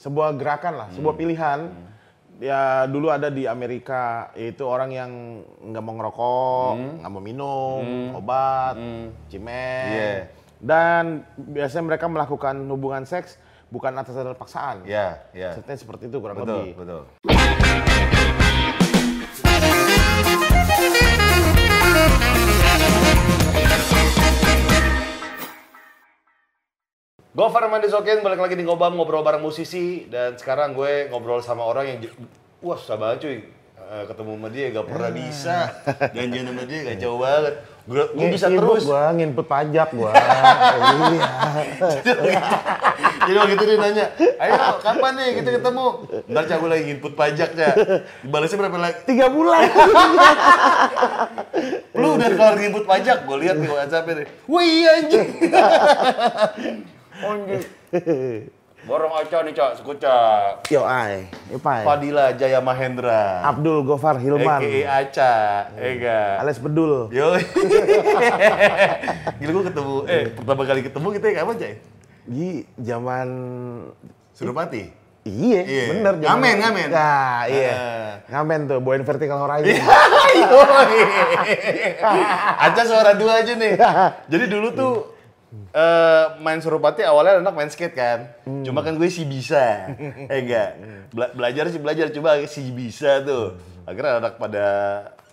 sebuah gerakan lah, sebuah Hmm. pilihan. Ya dulu ada di Amerika yaitu orang yang nggak mau ngerokok, nggak mau minum, obat, cimen. Hmm. Iya. Dan biasanya mereka melakukan hubungan seks bukan atas dasar paksaan. Ya, ya. Ceritanya seperti itu kurang Betul, lebih. betul. Gue Farman Sokin, balik lagi di Ngobam, ngobrol bareng musisi Dan sekarang gue ngobrol sama orang yang Wah susah banget cuy Eh, Ketemu sama dia gak pernah bisa Janjian sama dia kacau banget Gue gue Ngi- bisa terus gua nginput pajak gua. iya. Jadi waktu itu dia nanya, ayo kapan nih kita ketemu? Ntar Cak, gue lagi input pajak Cak Dibalasnya berapa lagi? Tiga bulan. Lu udah kelar input pajak? Gue lihat di WhatsApp ini Wih anjing Anjing Borong Aca nih Cak, suku Cak Yo ai, ipai. Fadila Jaya Mahendra Abdul Gofar Hilman. A.K.A. Aca, Ega Alias Bedul. Yo Gila gue ketemu, eh pertama kali ketemu kita kapan Cak? Di zaman Surupati? Iya, Iya. bener. zaman- Ngamen, ngamen. Nah, iya. Ah. Ngamen tuh, bawain vertical horizon. Aca suara dua aja nih. Jadi dulu tuh eh, main Surupati awalnya anak main skate kan. Cuma kan gue sih bisa. Eh enggak. Bela- belajar sih belajar coba sih bisa tuh. Akhirnya anak pada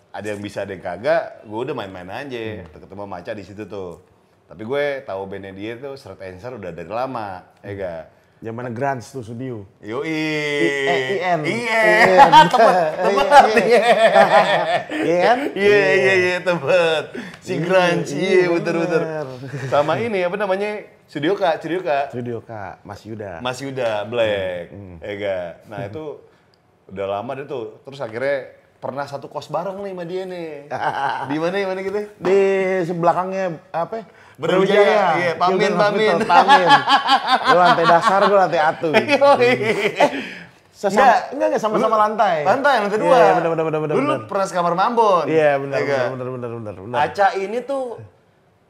ada yang bisa ada yang kagak, gue udah main-main aja. Ketemu sama Aca di situ tuh. Tapi gue tahu bandnya dia tuh Seret Answer udah dari lama, ya enggak? Zaman Grants tuh studio. Yoi. eh, IN. Iya. IN. Tepat, tepat. Iya. Iya kan? Iya iya iya tepat. Si Grunge, iya iya, bener. bener. Sama ini apa namanya? Studio Kak, Studio Kak. Studio Kak, Mas Yuda. Mas Yuda Black. Hmm, Ega. Nah itu udah lama deh tuh. Terus akhirnya pernah satu kos bareng nih sama dia nih. Di mana di mana gitu? Di sebelakangnya apa? Brawijaya. Iya, Pamin, Gilbert Pamin. Hospital, Pamin. Lu lantai dasar, gua lantai atu. Sesama, Enggak. enggak, enggak sama-sama lantai. Lantai lantai dua. Iya, bener, bener, bener, bener. Dulu bener. pernah sekamar Mambon. Iya, benar, benar, benar, benar, benar. Aca ini tuh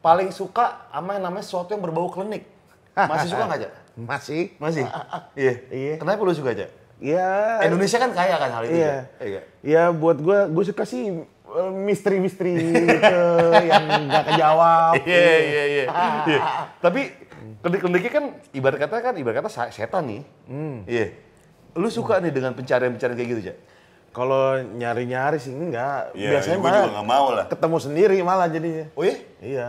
paling suka sama yang namanya sesuatu yang berbau klinik. Masih suka nggak, Cak? Masih. Masih? Iya. Iya. Kenapa lu suka, Cak? Iya. Indonesia kan kaya kan hal itu. Iya. Iya. Ya buat gue, gue suka sih misteri-misteri gitu yang nggak kejawab. Iya, iya, iya. Iya. Tapi klinik-kliniknya kan ibarat kata kan ibarat kata setan nih. Iya. Lu suka nih dengan pencarian-pencarian kayak gitu, Cak? Kalau nyari-nyari sih enggak. Iya, Biasanya malah juga nggak mau lah. ketemu sendiri malah jadinya. Oh iya? Iya.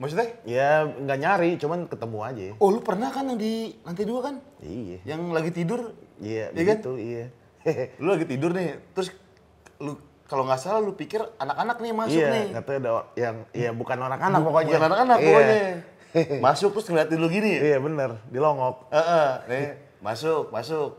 Maksudnya? Ya nggak nyari, cuman ketemu aja. Oh, lu pernah kan yang di lantai dua kan? Iya. Yang lagi tidur? Iya, Iya kan? begitu, iya. Lu lagi tidur nih, terus lu kalau nggak salah lu pikir anak-anak nih masuk iya, nih. nggak tahu ada yang iya bukan anak-anak pokoknya. Bukan anak-anak Iya. pokoknya. Masuk terus ngeliatin lu gini ya? Iya bener, dilongok. Heeh, nih, masuk, masuk.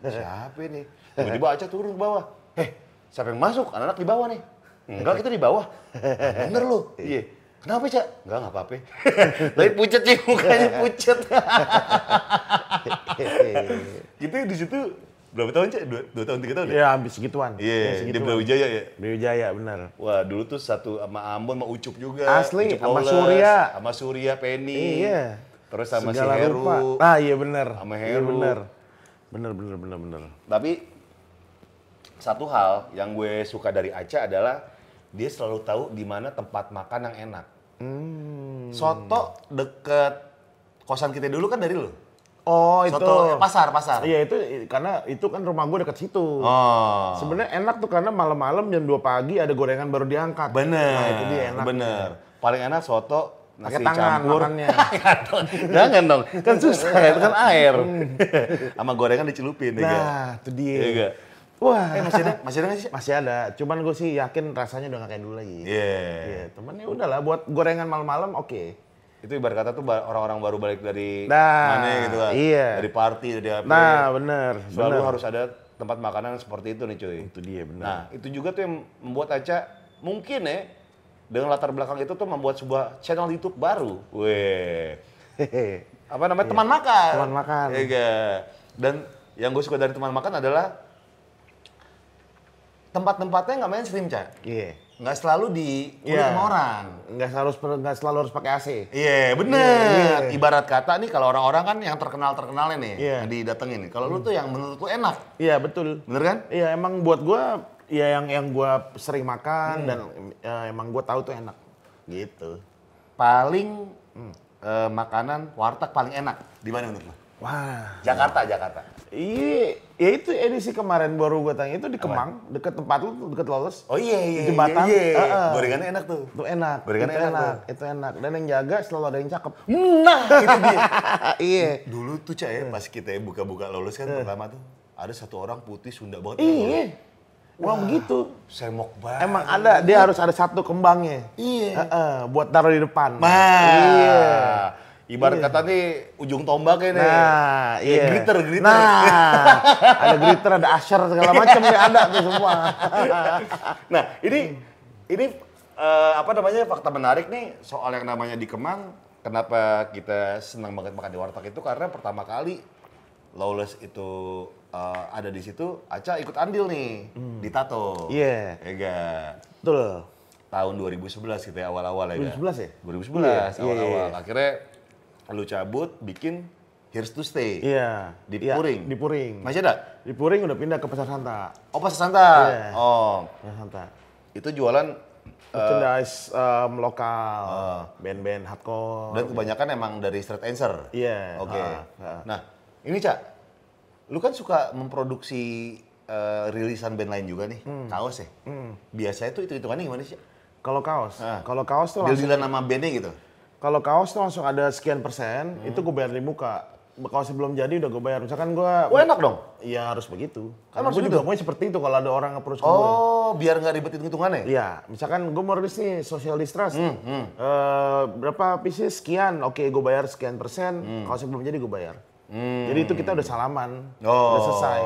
Siapa ini? Tiba-tiba Aca turun ke bawah. Eh, siapa yang masuk? Anak-anak di bawah nih. Enggak, kita di bawah. Bener lu. Iya. Kenapa, Cak? Enggak, enggak apa-apa. Tapi pucet sih, mukanya pucet. Gitu di situ berapa tahun, Cak? Dua, dua tahun, tiga tahun ya? Iya, habis segituan. Iya, Ya, di. Brawijaya ya? Brawijaya, bener. Wah, dulu tuh satu sama Ambon, sama Ucup juga. Asli, Ucup sama Surya. Sama Surya, Penny. Iya. Terus sama Segala si Heru. rupa. Ah iya bener. Sama Iya Heru. bener. Bener, bener, bener, bener. Tapi satu hal yang gue suka dari Aca adalah dia selalu tahu di mana tempat makan yang enak. Hmm. Soto deket kosan kita dulu kan dari lu. Oh itu. Soto eh, pasar, pasar. Iya itu karena itu kan rumah gue deket situ. Oh. Sebenarnya enak tuh karena malam-malam jam 2 pagi ada gorengan baru diangkat. Bener. Nah itu dia enak. Bener. Paling enak soto nasi Pakai tangan campur. makannya. Jangan dong, kan susah, itu kan air. Sama gorengan dicelupin ya. Ga? Nah itu dia. Iya ga? Wah. Eh masih ada, masih ada nggak sih? Masih ada. Cuman gue sih yakin rasanya udah gak kayak dulu lagi. Iya. Iya. Temen ya udahlah buat gorengan malam-malam oke. Itu ibarat kata tuh orang-orang baru balik dari Nah, mana gitu kan. iya. Dari party, dari apa. Nah bener. Selalu bener. harus ada tempat makanan seperti itu nih cuy. Itu dia bener. Nah, itu juga tuh yang membuat Aca mungkin ya dengan latar belakang itu tuh membuat sebuah channel YouTube baru. Weh. Apa namanya? Teman makan. Teman makan. Iya. Dan yang gue suka dari teman makan adalah tempat-tempatnya nggak mainstream, Cak. Iya. Nggak selalu di sama orang. Nggak selalu nggak selalu harus pakai AC. Iya, bener. Ibarat kata nih kalau orang-orang kan yang terkenal-terkenalnya nih, Iya. yang didatengin. Kalau lu tuh yang menurut lu enak, Iya betul. bener kan? Iya emang buat gua ya yang yang gua sering makan Hmm. dan ya, emang gua tahu tuh enak. Gitu. Paling eh, makanan warteg paling enak di mana menurut lu? Wah. Jakarta, Jakarta. Iya, ya itu edisi kemarin baru gua tanya itu di Kemang, deket tempat lu, tuh, deket Lolos. Oh iya, iya, Di jembatan. Iya, iya. Heeh. Gorengannya enak tuh. Itu enak. Gorengannya itu enak enak, itu enak. Dan yang jaga selalu ada yang cakep. Nah, itu dia. iya. Dulu tuh Cak ya, pas kita buka-buka lulus kan pertama tuh, ada satu orang putih Sunda banget. Iya. Wah begitu. Semok banget. Emang ada, dia harus ada satu kembangnya. Iya. Heeh, buat taruh di depan. Nah, Iya. Ibarat kata nih ujung tombaknya nih. Nah, Ya, iya. glitter, glitter. Nah, ada glitter, ada asher segala macam nih ada tuh semua. Nah, ini ini eh, apa namanya fakta menarik nih soal yang namanya di Kemang. Kenapa kita senang banget makan di warteg itu karena pertama kali Lawless itu eh, ada di situ, Aca ikut andil nih di Tato. Hmm. Iya. Ya nggak? Betul. Tahun 2011 gitu ya awal-awal ya. 2011 ya? 2011 Iya, iya, awal-awal. iya. Akhirnya lu cabut bikin Here's to Stay. Iya. Di Iya, Puring. Di Puring. Masih ada? Di Puring udah pindah ke Pasar Santa. Oh, pas Santa. Iya. Oh, Pasar Santa. itu jualan Merchandise em, lokal, band-band hardcore. Dan kebanyakan emang dari straight answer. Iya, Oke. ah, ah. Nah, ini Cak, lu kan suka memproduksi eh, rilisan band lain juga nih, Hmm. kaos ya. Biasanya tuh itu hitungannya gimana sih? Kalau kaos, Ah. kalau kaos tuh langsung, Deal-dealan nama bandnya gitu. Kalau kaos tuh langsung ada sekian persen, Hmm. itu gue bayar di muka. Kalau sebelum jadi udah gue bayar. Misalkan gue, Oh enak dong. Iya harus begitu. Karena gue juga maunya seperti itu kalau ada orang approach gue. Oh, biar nggak ribetin hitungannya? Iya, misalkan gue mau rilis nih social distrust, Hmm, Eh, berapa pieces sekian, oke gue bayar sekian persen, Hmm. kalau sebelum jadi gue bayar. Jadi itu kita udah salaman, Oh, udah selesai.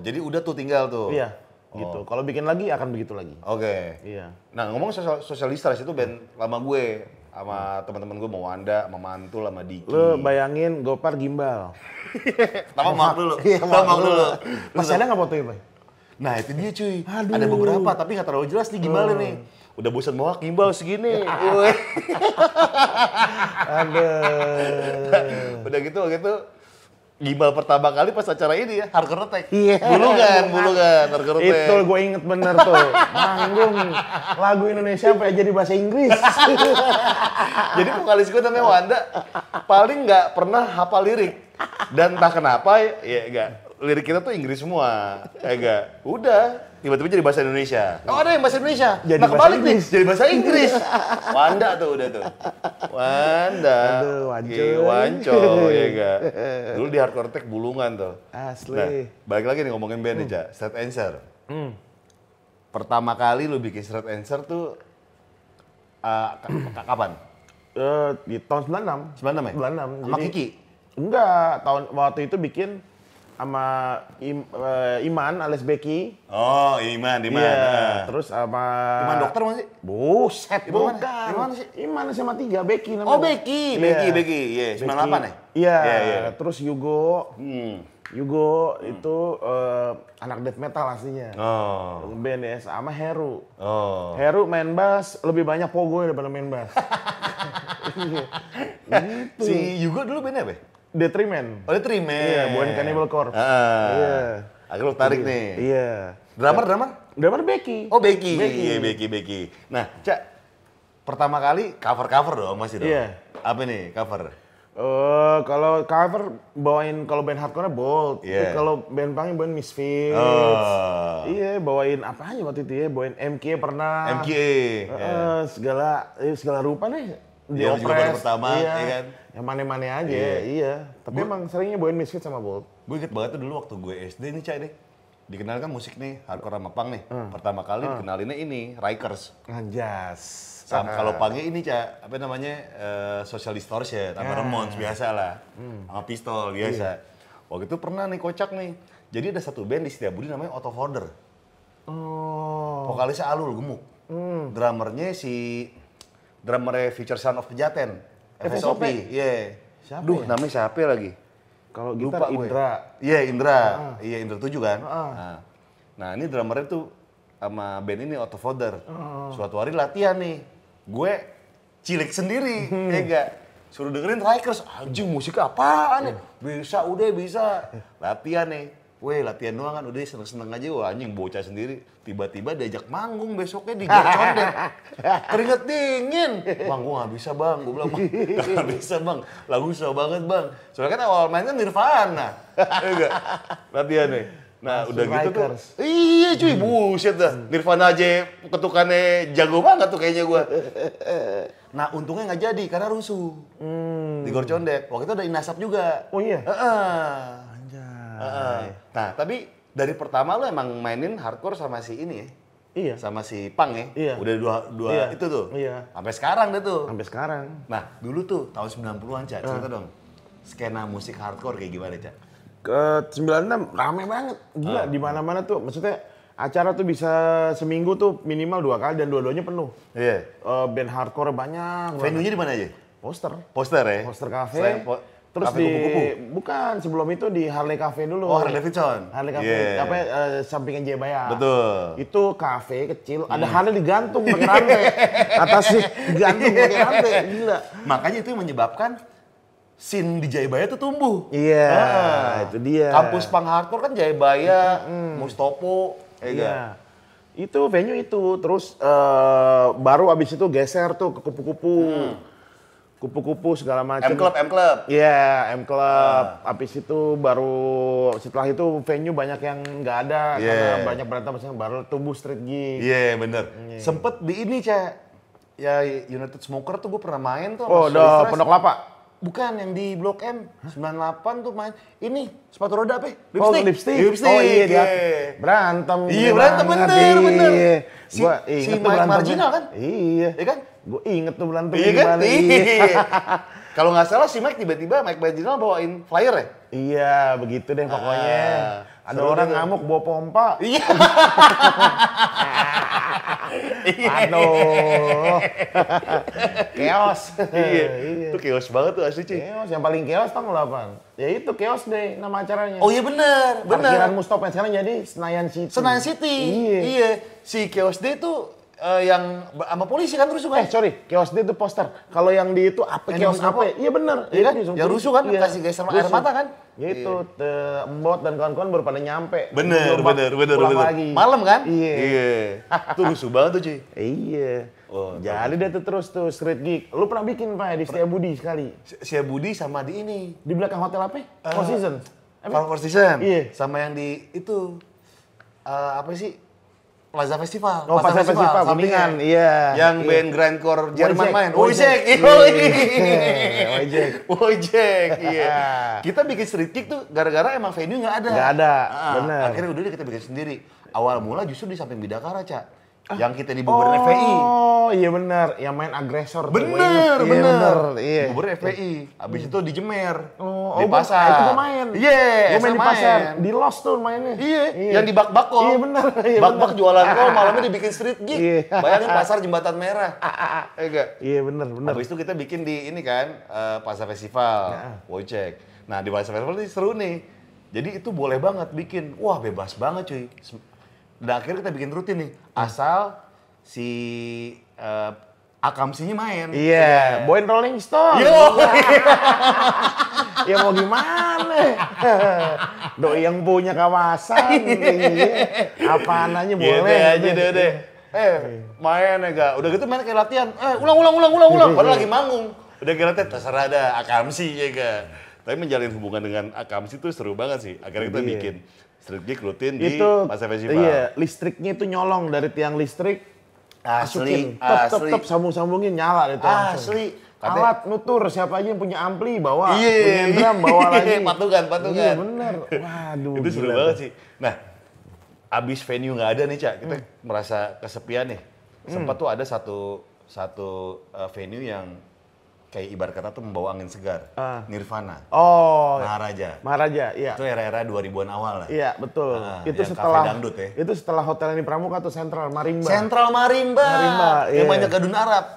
Jadi udah tuh tinggal tuh. Iya, gitu. Kalau bikin lagi akan begitu lagi. Oke. Iya. Nah ngomong sosial, distress itu band lama gue sama teman-teman gue mau Wanda, sama Mantul, sama Diki. Lu bayangin Gopar gimbal. Pertama maaf dulu. Iya, Pertama maaf dulu. Masih ada nggak fotonya, Pak? Nah itu dia cuy. Aduh. Ada beberapa tapi nggak terlalu jelas nih gimana nih. Udah bosan bawa gimbal segini. Woi. Aduh. Udah gitu gitu. Gimbal pertama kali pas acara ini ya, hardcore attack. Iya. Bulungan, bulungan, hardcore attack. Itu gue inget bener tuh. Manggung lagu Indonesia sampai jadi bahasa Inggris. Jadi vokalis gue namanya Wanda, paling nggak pernah hafal lirik. Dan entah kenapa, ya enggak. Lirik kita tuh Inggris semua, ya enggak. Udah, tiba-tiba jadi bahasa Indonesia. Oh ada yang bahasa Indonesia. Jadi nah kebalik nih, jadi bahasa Inggris. Wanda tuh udah tuh. Wanda. Aduh, wanco. Wanco, ya enggak. Dulu di Hardcore Tech bulungan tuh. Asli. Nah, balik lagi nih ngomongin band nih, Cak. Straight Answer. Pertama kali lu bikin Straight Answer tuh uh, ka- ka- kapan? Eh, di tahun 96. 96 ya? 96. Sama Kiki? Enggak, tahun waktu itu bikin sama Im- eh, Iman alias Becky. Oh, Iman, Iman. Iya, Nah. terus sama Iman dokter masih? Buset, Iman mana? bukan. Iman sih? Iman sama tiga, Becky namanya. Oh, Becky, Iya. Becky, Becky. Iya, 98 ya? Iya, Iya, iya. terus Yugo. Hmm. Yugo itu eh, anak death metal aslinya. Oh. Band ya, sama Heru. Oh. Heru main bass lebih banyak pogo daripada main bass. Iya. gitu. Si Yugo dulu bandnya apa? Ya? Detriment. Oh, dia Trimen. Iya, bukan Cannibal Corpse. Iya. Akhirnya lu tarik nih. Iya. Drummer, drummer? Drummer Becky. Oh, Becky. Becky. Iya, Becky, Becky. Nah, Cak, pertama kali cover-cover dong masih dong? Iya. Apa nih cover? Eh, kalau cover bawain kalau band hardcore bold, Iya. Tapi kalau band punk bawain Misfits. Oh. Iya, bawain apa aja waktu itu ya? Bawain MK pernah. MKA. Eh, ya. segala eh, segala rupa nih. Di Dia juga baru pertama, iya. ya kan? Yang mana-mana aja, iya. Tapi emang seringnya bawain Misfits sama Bold. Gue inget banget tuh dulu waktu gue SD nih, Cak nih. Dikenalkan musik nih, hardcore sama punk nih. Pertama kali dikenalinnya ini, Rikers. Anjas. Sama kalau pangnya ini, Cak, apa namanya, eh, Social Distortion, sama Ramones biasa lah. Sama Pistol biasa. Waktu itu pernah nih kocak nih. Jadi ada satu band di Setiabudi namanya Auto Forder. Oh. Vokalisnya Alul, gemuk. Drummernya si drummernya Future Son of Pejaten. FSOP. FSOP, iya. Siapa Duh, ya? namanya siapa lagi? Kalau Lupa gitar gue. Indra. Iya Indra, iya Indra 7 kan. Ah. Nah, nah ini drummernya tuh sama band ini Auto Fodder. Oh. Suatu hari latihan nih. Gue cilik sendiri, Hmm. ya enggak? Suruh dengerin Rikers, anjing musik apaan ya? Bisa, udah bisa. Latihan nih. Weh, latihan doang kan, udah seneng-seneng aja. Wah anjing bocah sendiri. Tiba-tiba diajak manggung besoknya di Condet. Keringet dingin. Bang, gua nggak bisa bang. Gua bilang, nggak bisa bang. Lagu susah banget bang. Soalnya kan awal mainnya Nirvana. Ya enggak? Latihan nih. Nah, udah gitu tuh. Iya cuy, buset dah. Nirvana aja ketukannya jago banget tuh kayaknya gua. Nah, untungnya nggak jadi karena rusuh. Di Gor Condet. Waktu itu ada Inasap juga. Oh iya? Heeh. Anjay. Heeh. Nah, tapi dari pertama lu emang mainin hardcore sama si ini ya? Iya. Sama si Pang ya? Iya. Udah dua, dua Iya. itu tuh? Iya. Sampai sekarang deh tuh? Sampai sekarang. Nah, dulu tuh tahun 90-an, Cak. Cerita dong. Skena musik hardcore kayak gimana, Cak? Ke 96 rame banget. Gila di mana-mana tuh. Maksudnya acara tuh bisa seminggu tuh minimal dua kali dan dua-duanya penuh. Iya. Eh, band hardcore banyak. Venue-nya di mana aja? Poster. Poster ya? Poster cafe. Selain po- Terus cafe di kupu-kupu? bukan sebelum itu di Harley Cafe dulu. Oh, Harley Davidson. Harley Cafe. Iya. Apa eh, sampingnya Jebaya. Betul. Itu kafe kecil, ada Harley digantung pakai rantai. Atasnya digantung pakai rantai. Gila. Makanya itu yang menyebabkan scene di Jayabaya tuh tumbuh. Iya, Ah. itu dia. Kampus punk hardcore kan Jayabaya, Mustopo, ya Iya. enggak? Itu venue itu, terus eh, baru abis itu geser tuh ke kupu-kupu. Kupu-kupu segala macam. M Club, M Club. Iya, M Club. Ah. Abis itu baru setelah itu venue banyak yang nggak ada Iya. karena banyak berantem baru tumbuh street gig. Iya bener. Sempet di ini cah. Ya United Smoker tuh gue pernah main tuh. Oh, udah. Pondok Lapa. Bukan yang di Blok M 98 tuh main. Ini sepatu roda apa? ya? Oh, lipstick. Lipstick. Oh iya, iya. berantem. Iya, berantem, bener, bener. Iya. Si- Gua si Mike. Marginal kan? Iya. Iya kan? Gue inget tuh berantem Iya kan? gimana. Iya. Kalau nggak salah si Mike tiba-tiba Mike Marginal bawain flyer ya? Iya, begitu deh pokoknya. Ah, Ada orang deh tuh. ngamuk bawa pompa. Iya. Aduh. Chaos. iya. Itu chaos banget tuh asli cuy. Chaos, yang paling chaos tanggal 8. Ya itu chaos deh nama acaranya. Oh iya bener, Parkiran bener. Mustopo yang sekarang jadi Senayan City. Senayan City. Iya. Iya. Si Chaos Day tuh eh, yang sama polisi kan rusuh kan? Eh sorry, chaos dia itu poster. Kalau yang di itu apa Yang chaos apa? Iya bener. Iya kan? Yang rusuh kan? Iya. Kasih geser air Rusuh. mata kan? Ya itu, Embot dan kawan-kawan baru pada nyampe. Bener, bener, bener, pulang bener. lagi. Malam kan? Iya. Iya. Itu rusuh banget tuh cuy. Iya. Oh, Jadi deh tuh terus tuh street gig. Lu pernah bikin Pak di Setiabudi sekali. Si Budi sama di ini. Di belakang hotel apa? Four Seasons. Apa? Kalau Four Seasons. Iya. Sama yang di itu eh, apa sih? Plaza Festival. Oh, Plaza Festival, sampingnya. Kuningan, iya. Yang Iya. band grindcore Jerman Wojek, main. Wojek. Wojek. Iya. Wojek. Wojek. Iya. Kita bikin street kick tuh gara-gara emang venue nggak ada. Nggak ada, Ah, bener. Akhirnya udah deh kita bikin sendiri. Awal mula justru di samping Bidakara, Cak. Yang kita di Bogor FPI. Oh, iya benar. Yang main agresor. tuh, Bener. Iya, bener. Iya. Bubur FPI. Abis itu di Jemer. Oh, di oh, pasar. itu gua main. Iya, Gua main di pasar. Di Lost tuh mainnya. Iya, yang di bak-bak. Iya benar. Iya Bak-bak jualan kol malamnya dibikin street gig. Iya. Bayangin pasar jembatan merah. Iya enggak? Iya benar, benar. Habis itu kita bikin di ini kan, eh, pasar festival, Wojek. Nah di pasar festival ini seru nih. Jadi itu boleh banget bikin. Wah bebas banget cuy. Dan akhirnya kita bikin rutin nih. Asal si eh, akamsinya main. Iya, Boy Rolling Stone. Yo. ya mau gimana? Doi yang punya kawasan. iya. Apaan aja Gitu boleh. aja deh deh. Eh, main ya gak? Udah gitu main kayak latihan. Eh, ulang ulang ulang ulang ulang. Padahal lagi manggung. Udah kayak latihan terserah ada akamsi ya gak? Tapi menjalin hubungan dengan akamsi itu seru banget sih. Akhirnya kita Iya. bikin gig rutin di itu pasar festival. iya listriknya itu nyolong dari tiang listrik Asli, masukin tep tep asli. tep sambung sambungin nyala itu. Asli. Katanya- alat nutur siapa aja yang punya ampli bawa Iya, punya drum bawa lagi Patungan, patungan. iya bener waduh itu seru banget sih. Nah, abis venue nggak ada nih cak, kita Hmm. merasa kesepian nih. Sempat tuh ada satu satu uh, venue yang kayak ibarat kata tuh membawa angin segar. Ah. Nirvana, Oh, Maharaja. Maharaja, iya. Itu era-era 2000-an awal lah. Iya, betul. Ah, itu yang setelah kafe dangdut ya. itu setelah hotel ini Pramuka tuh Central Marimba. Sentral Marimba. Marimba, Yang iya. banyak gadun Arab.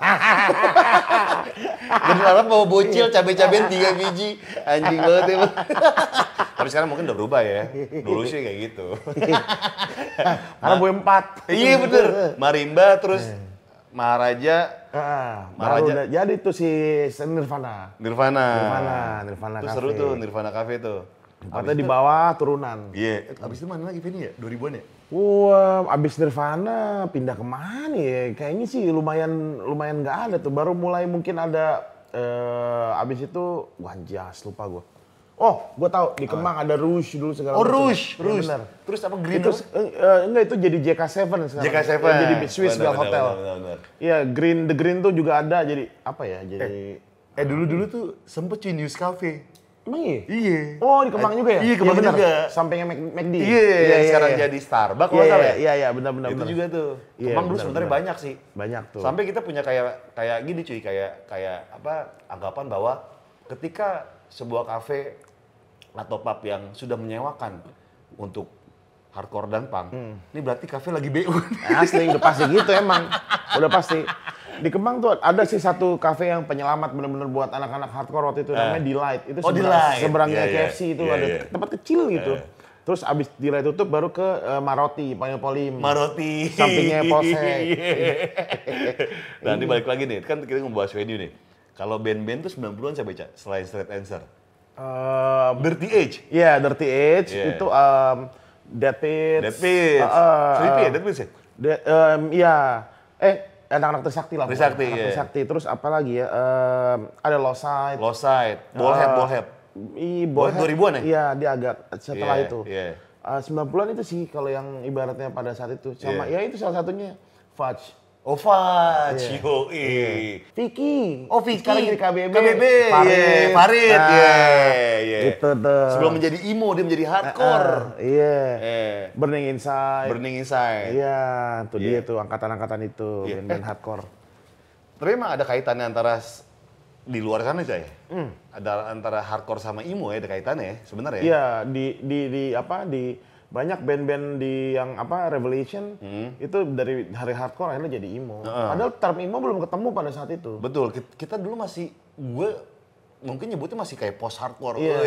gadun Arab bawa bocil, cabai-cabean tiga biji. Anjing banget ya. Tapi sekarang mungkin udah berubah ya. Dulu sih kayak gitu. Karena gue empat. iya bener. Marimba terus Maharaja, Ah, Maharaja. baru jadi tuh si Nirvana. Nirvana. Nirvana, Nirvana Itu Cafe. seru tuh Nirvana Cafe tuh. Tempatnya di bawah turunan. Iya, abis itu mana lagi Vinny ya? 2000-an ya? Wah, abis Nirvana pindah ke mana ya? Kayaknya sih lumayan lumayan nggak ada tuh. Baru mulai mungkin ada eh abis itu wah jas lupa gue. Oh, gue tahu di Kemang ada Rush dulu segala Oh, macam. Rush, Iya, Rush. benar. Terus apa Green? Itu apa? eh, eh, enggak itu jadi JK7 sekarang. JK7. Ya, jadi Swiss Benar, Bell benar, Hotel. Iya, Green the Green tuh juga ada jadi apa ya? Jadi Eh dulu-dulu tuh sempet cuy News Cafe. Emang iya? Iya. Oh, di Kemang juga ya? Iya, Kemang benar. juga. Sampingnya Mac McD. Iya, yang sekarang jadi Starbucks Iya, kalau iya, salah ya? iya, iya, benar benar Itu juga tuh. Iya, Kemang dulu benar, sebenarnya benar. banyak sih. Banyak tuh. Sampai kita punya kayak kayak gini cuy, kayak kayak apa anggapan bahwa ketika sebuah kafe atau pub yang sudah menyewakan untuk hardcore dan punk, Hmm. ini berarti kafe lagi BU. Asli, udah pasti gitu emang. Udah pasti. Di Kemang tuh ada sih satu kafe yang penyelamat bener-bener buat anak-anak hardcore waktu itu namanya Delight. Itu Oh, seberang- Delight. seberangnya Iya, iya. KFC itu Iya, ada iya. tempat kecil gitu. Terus abis Delight tutup baru ke eh, Maroti, Panggil Polim. Maroti. Sampingnya Polsek. nah, ini balik lagi nih, kan kita ngebahas venue nih. Kalau band-band tuh 90-an saya baca, selain Straight Answer. Eh, Dirty Age. Iya, Dirty Age Iya. itu um, Dead Pits. Dead Pits. Uh, uh, Sleepy ya, uh, Dead Pits ya? De- em, iya. Eh, anak-anak Trisakti lah. Trisakti, iya. Trisakti. Terus apa lagi ya? Em, ada Lost Side. Low Side, Ballhead, Eh, Ballhead. I, Ballhead Ballhead 2000-an ya? Iya, dia agak setelah Iya, itu. iya. Eh, 90-an itu sih kalau yang ibaratnya pada saat itu. Sama Iya. ya itu salah satunya Fudge. Oh, Fudge, Iya. yoi. Vicky. Oh, Vicky. Sekarang jadi KBB. KBB, Farid. iya. Farid, Nah, iya, iya. Gitu tuh. Sebelum menjadi emo, dia menjadi hardcore. Ah, iya. Eh, Burning Inside. Burning Inside. Iya, tuh Iya. dia tuh angkatan-angkatan itu, Iya. band-band hardcore. Tapi emang ada kaitannya antara di luar sana ya? Hmm. Ada antara hardcore sama emo ya, ada kaitannya ya sebenarnya. Iya, di di di apa di banyak band-band di yang apa Revelation Hmm. itu dari hari hardcore akhirnya jadi emo. Padahal term emo belum ketemu pada saat itu. Betul, ki- kita dulu masih, gue mungkin nyebutnya masih kayak post hardcore. Iya.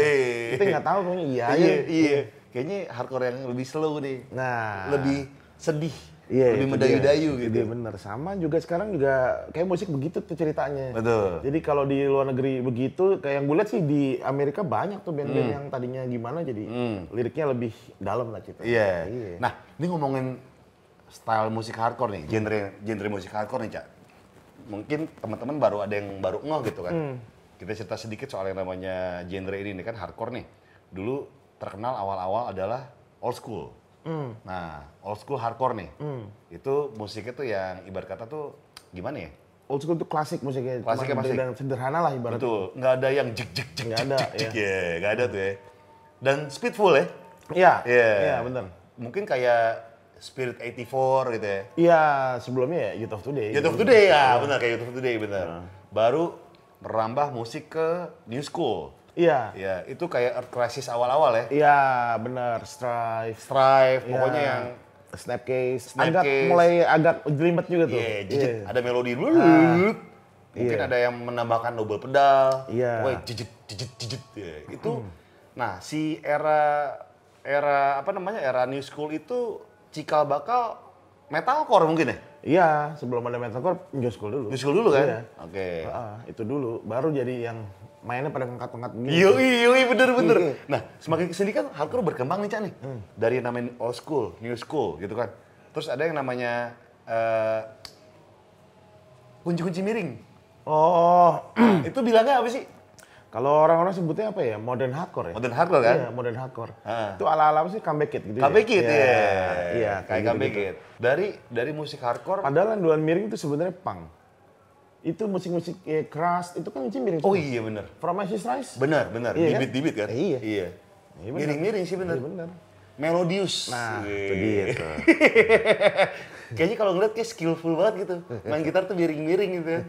Kita nggak tahu kayaknya iya aja. Iya, iya. Kayaknya hardcore yang lebih slow nih. Nah, Lebih sedih. Iya, lebih mendayu-dayu gitu. Iya bener. Sama juga sekarang juga kayak musik begitu tuh ceritanya. Betul. Jadi kalau di luar negeri begitu, kayak yang gue lihat sih di Amerika banyak tuh band-band Hmm. yang tadinya gimana jadi liriknya lebih dalam lah cerita. Iya. Iya. Nah, ini ngomongin style musik hardcore nih, genre genre musik hardcore nih, Cak. Mungkin teman-teman baru ada yang baru ngeh gitu kan. Hmm. Kita cerita sedikit soal yang namanya genre ini nih kan hardcore nih. Dulu terkenal awal-awal adalah old school. Hmm. Nah, old school hardcore nih. Itu musiknya tuh yang ibarat kata tuh gimana ya? Old school itu klasik musiknya. Klasiknya klasik. Dan sederhana lah ibaratnya. Betul, nggak ada yang jek jek jek jek ada, jek jek iya. ya, nggak ada tuh ya. Dan speedful ya. Iya, Iya. iya bener. Mungkin kayak Spirit 84 gitu ya. Iya, sebelumnya ya Youth of Today. YouTube Today ya, benar kayak YouTube Today benar. Baru merambah musik ke New School. Iya, Ya, itu kayak Earth Crisis awal-awal ya. iya bener. Strive. Strive, Iya. pokoknya yang Snapcase. Snapcase. Agak mulai agak jelimet juga tuh. iya, jejit, Iya. ada melodi dulu. Mungkin Iya. ada yang menambahkan double pedal. Iya. Pokoknya jejit, jejit, jejit. Ya, itu, nah si era era apa namanya era New School itu cikal bakal metalcore mungkin ya? Iya, sebelum ada metalcore, New School dulu. New School dulu kan? Iya. Oke. Ah, itu dulu. Baru jadi yang mainnya pada ngangkat-ngangkat begini. Yoi, yoi, bener, bener. Iya. Nah, semakin ke sini kan hardcore berkembang nih, Cak nih. Hmm. Dari yang namanya old school, new school gitu kan. Terus ada yang namanya eh, kunci-kunci miring. Oh, itu bilangnya apa sih? kalau orang-orang sebutnya apa ya? Modern hardcore ya? Modern hardcore kan? Iya, modern hardcore. Ah. Itu ala-ala apa sih? Comeback kid gitu Comeback ya? Kid, Iya, ya. Iya, kayak gitu, comeback gitu. Kid. Dari dari musik hardcore. Padahal yang duluan miring itu sebenarnya punk. Itu musik-musik eh, keras, itu kan miring. Oh iya bener. From Ashes Rise. Benar, benar. Iya kan? Dibit-dibit kan? Eh, iya. Iya. Iya, benar. Miring-miring sih bener. Iya, benar. Melodius. Nah, itu dia tuh. Kayaknya kalau ngeliat kayak skillful banget gitu. Main gitar tuh miring-miring gitu ya.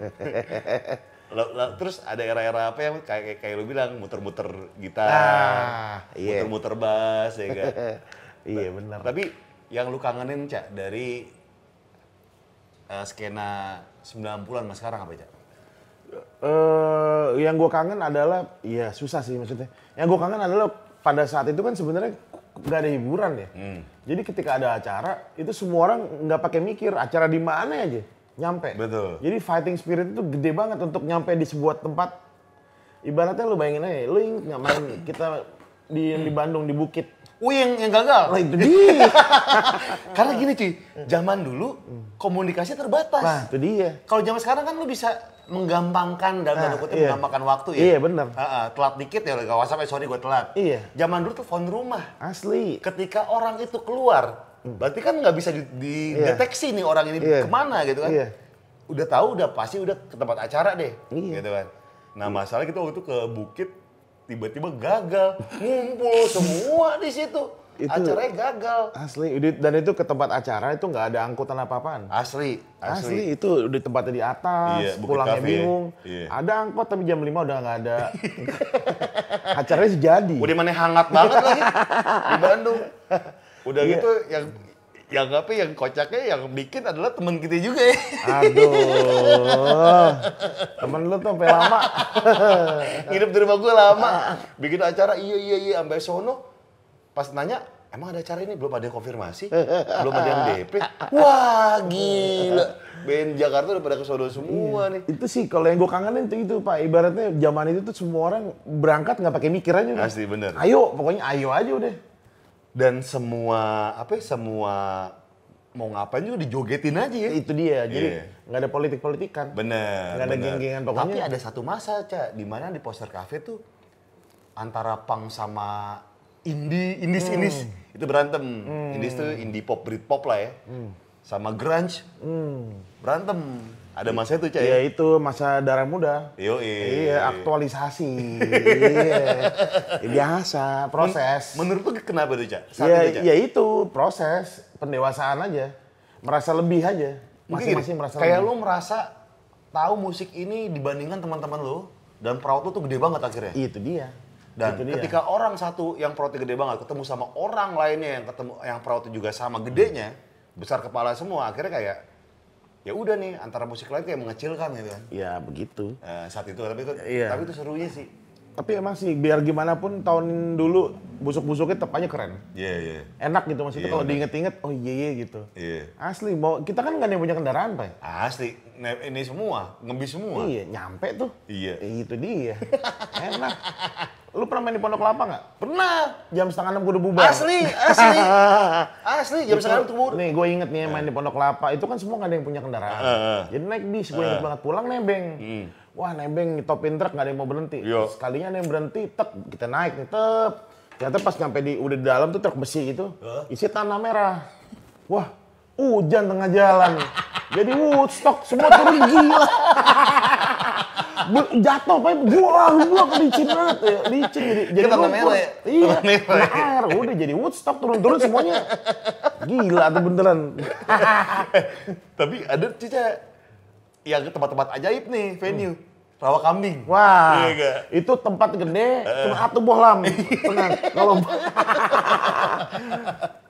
Lo- lo- terus ada era-era apa yang kayak kayak, kayak lu bilang muter-muter gitar, Ah, iya. muter-muter bass ya kan. iya benar. Tapi yang lu kangenin Cak dari eh, skena 90-an mas sekarang apa Cak? eh yang gue kangen adalah, iya susah sih maksudnya. Yang gue kangen adalah pada saat itu kan sebenarnya nggak ada hiburan ya. Hmm. Jadi ketika ada acara, itu semua orang nggak pakai mikir acara di mana aja, nyampe. Betul. Jadi fighting spirit itu gede banget untuk nyampe di sebuah tempat. Ibaratnya lu bayangin aja, lu nggak main kita di di Bandung di Bukit. Oh yang, gagal? Lah itu dia. Karena gini cuy, zaman dulu komunikasi terbatas. Nah itu dia. Kalau zaman sekarang kan lu bisa menggampangkan dalam tanda Nah, kutip iya. menggampangkan waktu ya. Iya, bener. Ah, ah, telat dikit ya gak WhatsApp, eh, sorry gue telat. Iya. Zaman dulu telepon rumah. Asli. Ketika orang itu keluar, berarti kan nggak bisa di- dideteksi nih orang ini Iya. ke mana gitu kan. Iya. Udah tahu, udah pasti udah ke tempat acara deh. Iya. Gitu kan. Nah masalah kita waktu itu ke Bukit, tiba-tiba gagal. Ngumpul semua di situ. Itu- Acaranya gagal. Asli. Dan itu ke tempat acara itu nggak ada angkutan apa-apaan. Asli, Asli. asli. itu di tempatnya di atas, Iya, pulangnya Cafe. bingung. Iya. Ada angkot tapi jam 5 udah nggak ada. Acaranya sejadi. Udah mana hangat banget lagi di Bandung. Udah Iya. gitu yang yang apa yang kocaknya yang bikin adalah temen kita juga ya. Aduh. Temen lu tuh sampai lama. Hidup di rumah gue lama. Bikin acara iya iya iya sampai sono. Pas nanya, emang ada acara ini belum ada yang konfirmasi, belum ada yang DP. Wah gila. Band Jakarta udah pada ke sono semua nih. itu sih kalau yang gue kangenin tuh itu Pak. Ibaratnya zaman itu tuh semua orang berangkat nggak pakai mikir aja. Asli, bener. Ayo, pokoknya ayo aja udah. Dan semua apa ya, semua mau ngapain juga dijogetin aja ya. Itu dia. Jadi Iya. nggak ada politik-politikan. Bener. Nggak ada geng-gengan, pokoknya- Tapi ada satu masa, Ca, di mana di poster cafe tuh antara punk sama indie, indies Hmm. itu berantem. Indies tuh indie pop, Britpop lah ya. Hmm. Sama grunge. Berantem. Ada masa itu, Ca. Ya Ya? itu masa darah muda. Yo, Iya, aktualisasi. iya. Ya, Biasa, proses. Menurut lu kenapa tuh, Ca? Saat Ya, itu, ya proses pendewasaan aja. Merasa lebih aja. Masing-masing merasa kayak lebih. lu merasa tahu musik ini dibandingkan teman-teman lu dan proud lu tuh gede banget akhirnya. Itu dia. Dan itu dia. ketika orang satu yang perutnya gede banget ketemu sama orang lainnya yang ketemu yang perutnya juga sama gedenya, besar kepala semua, akhirnya kayak ya udah nih antara musik lain kayak mengecilkan gitu kan. Ya begitu. Eh, saat itu tapi itu Iya. tapi itu serunya sih. Tapi emang sih biar gimana pun tahun dulu busuk-busuknya tetap aja keren. Iya, iya. Enak gitu maksudnya Iya, kalau diinget-inget, oh iya iya gitu. Iya. Asli, mau kita kan nggak ada yang punya kendaraan, Pak. Asli, ini semua, ngebis semua. Iya, nyampe tuh. Iya. Ya, itu dia. Enak. Lu pernah main di Pondok Kelapa nggak? Pernah. Jam setengah enam gue udah bubar. Asli, asli. Asli, jam Itu- sekarang tuh Nih gue inget nih main di Pondok Kelapa, itu kan semua nggak ada yang punya kendaraan. Heeh. Jadi naik bis, gue inget banget pulang nebeng. Wah nebeng nyetopin truk nggak ada yang mau berhenti. Hmm. Iya. Sekalinya ada yang berhenti, tep kita naik nih, tep. Ternyata pas nyampe di udah di dalam tuh truk besi gitu, isi tanah merah. Wah, hujan tengah jalan. Jadi Woodstock semua turun gila. Jatuh apa gua gua licin banget ya licin jadi jadi Tanah merah ya? iya merah ya? air udah jadi Woodstock turun-turun semuanya gila tuh beneran Tapi ada cica yang ke tempat-tempat ajaib nih venue. Rawa kambing. wah Iya itu tempat gede cuma satu bohlam kalau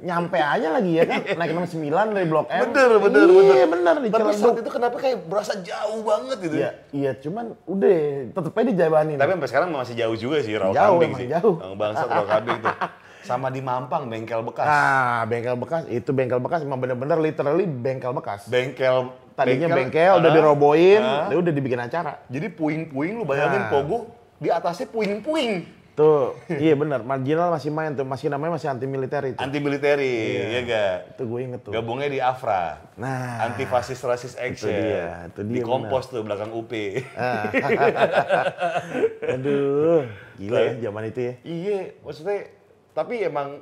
nyampe aja lagi ya kan naik 69 dari blok M Bener, bener, iya bener. bener di Tapi saat itu kenapa kayak berasa jauh banget gitu? iya iya cuman udah tetep aja dijabanin Tapi sampai sekarang masih jauh juga sih rawa Jauh, kambing sih. jauh. Yang bangsat rawa kambing tuh. Sama di Mampang bengkel bekas. Ah, bengkel bekas itu bengkel bekas emang bener-bener literally bengkel bekas. Bengkel Tadinya bengkel, udah ah, dirobohin, ah. udah dibikin acara. Jadi puing-puing lu bayangin Nah. pogo di atasnya puing-puing. Tuh, iya bener, marginal masih main tuh, masih namanya masih anti militer itu. Anti militeri, ya gak? Itu gue inget tuh. Gabungnya di Afra. Nah, Anti fasis rasis action. dia, itu dia Di kompos tuh belakang UP. Ah. aduh, gila ya zaman itu ya. iya, maksudnya tapi emang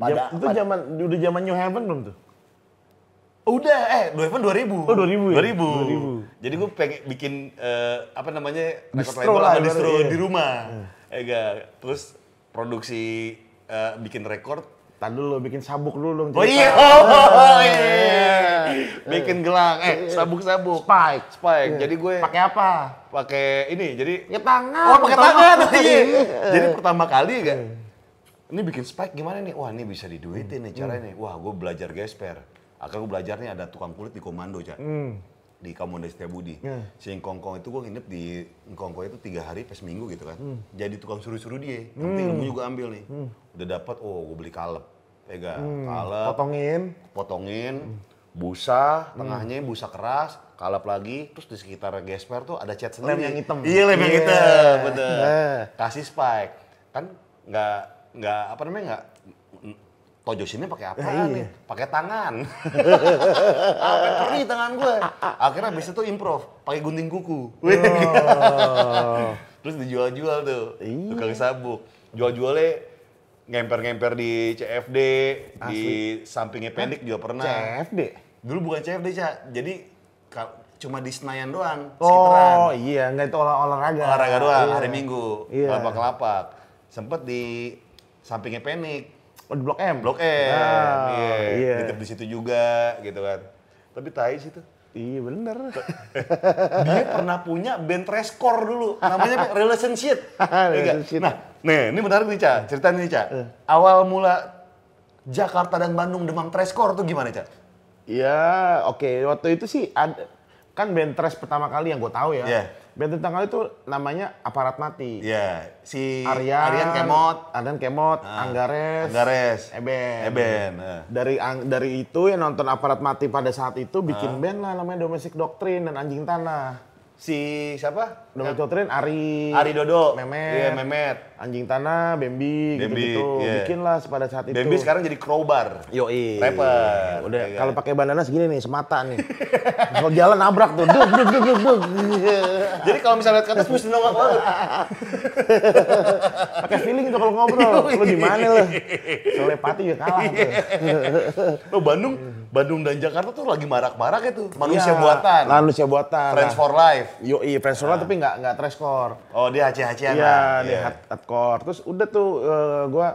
Jam- itu zaman udah zaman New Heaven belum tuh? Udah, eh, Doeven 2000. Oh, 2000 ya? 2000. Jadi gue pengen bikin, eh, apa namanya, record label lah, distro iya. di rumah. Ya enggak. Terus produksi, eh, bikin record, Tadi dulu bikin sabuk dulu dong. Oh iya, oh, iya. Bikin gelang, eh sabuk-sabuk. Spike. Spike. Jadi gue Pakai apa? pakai ini, jadi Pakai tangan. Oh, pakai tangan. Iya. Iya. Jadi pertama kali kan. Ini bikin spike gimana nih? Wah, ini bisa diduitin nih caranya nih. Wah, gue belajar gesper. Akhirnya gue belajarnya ada tukang kulit di komando, Cak. Di Kamunda Setiabudi. Si Ngkongkong itu gue nginep di Ngkongkong itu tiga hari pas minggu gitu kan. Jadi tukang suruh-suruh dia. Yang penting ilmunya gue ambil nih. Udah dapat, oh gue beli kalep. Pegang, kalep, Potongin. potongin, busa, tengahnya busa keras, kalap lagi, terus di sekitar gesper tuh ada cat sendiri. Lem yang hitam. Iya, lem yang Iya. hitam, bener. Eh. Kasih spike. Kan nggak, nggak, apa namanya, nggak, tojosinnya pakai apa iya. nih? Pakai tangan. Sampai perih tangan gue. Akhirnya abis itu improv, pakai gunting kuku. Terus dijual-jual tuh, Iya. tukang sabuk. Jual-jualnya ngemper-ngemper di CFD, di sampingnya pendek juga pernah. CFD. Dulu bukan CFD, Cak. Jadi cuma di Senayan doang, sekitaran. Oh iya, nggak itu olah olahraga. Olahraga doang, Iya. hari Minggu. Iya. Kelapak-kelapak. Sempet di sampingnya Penik, Oh, di Blok M. Blok M. Ah, iya. iya. Nitip di situ juga, gitu kan. Tapi tai sih tuh. Iya bener. Dia pernah punya band Treskor dulu, namanya? Relationship. Relationship. Nah, nih, ini menarik nih, Cak. Ceritanya nih, Cak. Awal mula Jakarta dan Bandung demam Treskor tuh gimana, Cak? Iya, oke. Waktu itu sih ada kan band trash pertama kali yang gue tahu ya. Iya. Band pertama kali itu namanya Aparat Mati. Iya, si Aryan, Aryan Kemot, Aryan Kemot, Ah, Anggares, Anggares, Eben. Eben. eh. Dari ang- dari itu yang nonton Aparat Mati pada saat itu Ah. bikin band lah namanya Domestic Doctrine dan Anjing Tanah. Si siapa? Domestic Doctrine Ari Ari Dodo. Memet, Iya, Memet. Anjing Tanah, Bambi, Bambi, gitu-gitu. iya. Bikin lah pada saat itu. Bambi sekarang jadi crowbar. Yoi. Rapper. Udah kan? kalau pakai bandana segini nih, semata nih. Kalau jalan nabrak tuh. Duk duk duk duk duk. Jadi kalau misalnya lihat ke atas mesti nongak banget. Pakai feeling tuh kalau ngobrol. Lu gimana lu? Telepati juga kalah tuh. Oh, Bandung, Bandung dan Jakarta tuh lagi marak-marak itu. Manusia Iya, buatan. Manusia buatan. Friends Nah, for life. Yoi, Friends for Life tapi nggak nggak trashcore. Oh, dia haci-hacian Iya, lah. di hardcore. Terus udah tuh eh, gua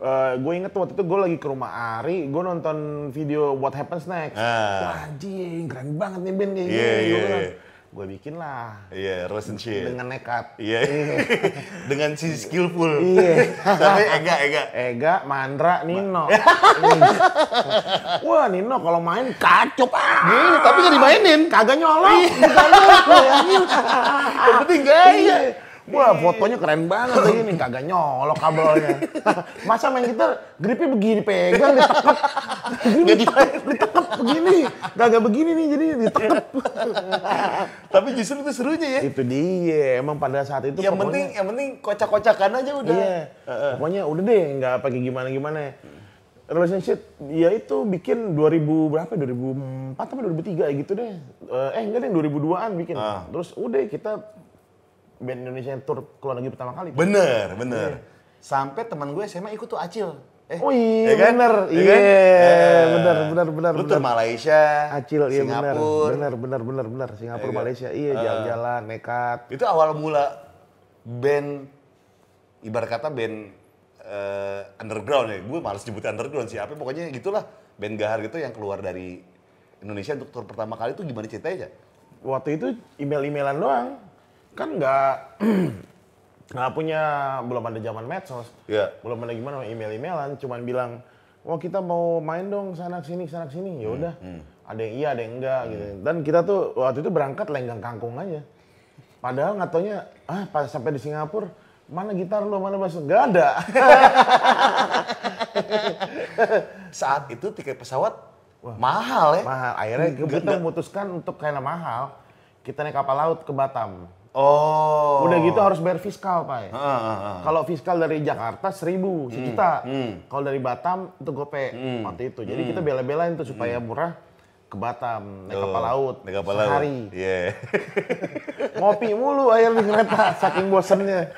eh, gue inget tuh waktu itu gue lagi ke rumah Ari, gue nonton video What Happens Next. Ah. Wah anjing, keren banget nih band kayak Iya, gini. iya, iya. Gue bikin lah Iya, relationship. dengan nekat. Iya. Dengan si skillful. Iya. Tapi Ega, Ega. Ega, Mandra, Nino. Wah Nino kalau main kacau ah. Gini, tapi nggak dimainin. Kagak nyolok. Yang penting gaya. Wah fotonya keren banget lagi nih, kagak nyolok kabelnya. Masa main gitar gripnya begini pegang ditekep. Begini, ditekep begini. Kagak begini nih jadi ditekep. Tapi justru itu serunya ya. Itu dia, emang pada saat itu Yang pokoknya- penting, yang penting kocak-kocakan aja udah. Iya. Pokoknya udah deh, nggak pakai gimana-gimana. Relationship, ya itu bikin 2000 berapa? 2004 atau 2003 gitu deh. Eh enggak deh 2002-an bikin. Ah. Terus udah kita band Indonesia yang tour keluar negeri pertama kali. Bener, bener. Sampai teman gue SMA ikut tuh Acil. Eh, Oh iya, ya kan? bener. Ya Iya, kan? Eh, bener, bener, bener, Lu bener. Malaysia, Acil, iya. Singapura. Benar, benar, benar, benar. Singapura, Iya kan? Malaysia, iya jalan-jalan, nekat. Itu awal mula band, ibarat kata band eh, underground ya. Gue males nyebut underground sih, apa pokoknya gitulah. Band gahar gitu yang keluar dari Indonesia untuk tour pertama kali itu gimana ceritanya? Waktu itu email-emailan doang. Kan nggak nggak punya belum ada zaman medsos. Iya. Belum ada gimana email-emailan, cuman bilang, "Wah, kita mau main dong sana sini sana sini." Ya udah. Ada yang iya, ada yang enggak gitu. Dan kita tuh waktu itu berangkat lenggang kangkung aja. Padahal nggak taunya, ah pas sampai di Singapura, mana gitar lo, mana bass? Nggak ada. Saat itu tiket pesawat mahal ya? mahal. Akhirnya kita memutuskan untuk karena mahal, kita naik kapal laut ke Batam. Oh. Udah gitu harus bayar fiskal, Pak. Ah, ah, ah. Kalau fiskal dari Jakarta seribu sejuta. hmm. Kalau dari Batam itu gope waktu itu. Jadi kita bela-belain tuh supaya murah ke Batam naik kapal laut Naik kapal laut. sehari. Iya. Ngopi mulu air di kereta saking bosennya.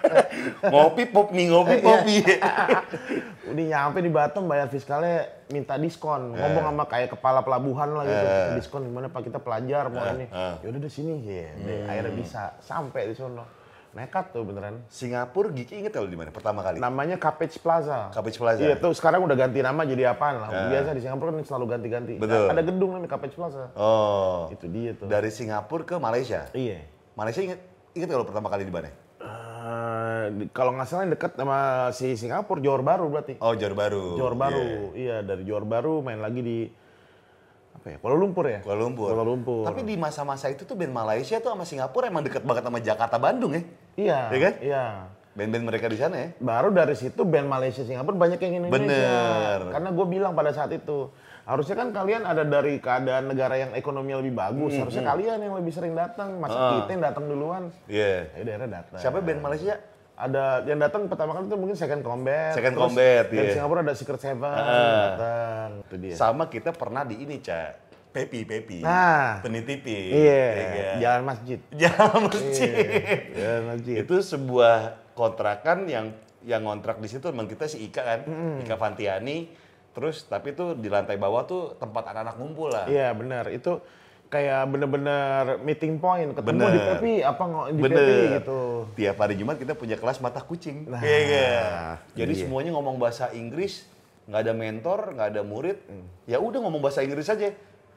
ngopi pop mie, ngopi popi. Udah nyampe di Batam bayar fiskalnya minta diskon. Eh. Ngomong sama kayak kepala pelabuhan lah gitu. Diskon gimana Pak kita pelajar mau ini. eh. Ya udah di sini ya. deh, Akhirnya bisa sampai di sono. Nekat tuh beneran. Singapura Giki inget kalau di mana pertama kali? Namanya Cabbage Plaza. Cabbage Plaza. Iya tuh sekarang udah ganti nama jadi apaan lah. Biasa di Singapura kan selalu ganti-ganti. Betul. Ada gedung namanya Cabbage Plaza. Oh. Itu dia tuh. Dari Singapura ke Malaysia. Iya. Malaysia inget inget kalau pertama kali di mana? Eh, di- kalau nggak salah dekat sama si Singapura, Johor Baru berarti. Oh, Johor Baru. Johor Baru, Iya. iya dari Johor Baru main lagi di apa ya? Kuala Lumpur ya? Kuala Lumpur. Kuala Lumpur. Tapi di masa-masa itu tuh band Malaysia tuh sama Singapura emang deket banget sama Jakarta Bandung ya. Iya, Iya kan? Iya. Band-band mereka di sana ya. Baru dari situ band Malaysia Singapura banyak yang Indonesia. Bener. Karena gue bilang pada saat itu harusnya kan kalian ada dari keadaan negara yang ekonomi lebih bagus. Hmm, Harusnya kalian yang lebih sering datang. Masa kita yang datang duluan? Iya. Ya daerah datang. Siapa band Malaysia? Ada yang datang pertama kali itu mungkin Second Combat. Second Combat, Dari iya. Singapura ada Secret Seven datang. Itu dia. Sama kita pernah di ini, Ca. Pepi, Pepi. Nah. Penitipi. Iya, kan? jalan masjid. Jalan masjid. Jalan masjid. Itu sebuah kontrakan yang yang ngontrak di situ emang kita si Ika kan, Ika Fantiani. Terus tapi tuh di lantai bawah tuh tempat anak-anak ngumpul lah. Iya benar. Itu kayak bener-bener meeting point. Ketemu Bener. di Pepi apa nggak di Bener. Pepi gitu. Tiap hari Jumat kita punya kelas mata kucing. Nah, Iya, iya. Jadi iya. semuanya ngomong bahasa Inggris, nggak ada mentor, nggak ada murid. Ya udah ngomong bahasa Inggris aja.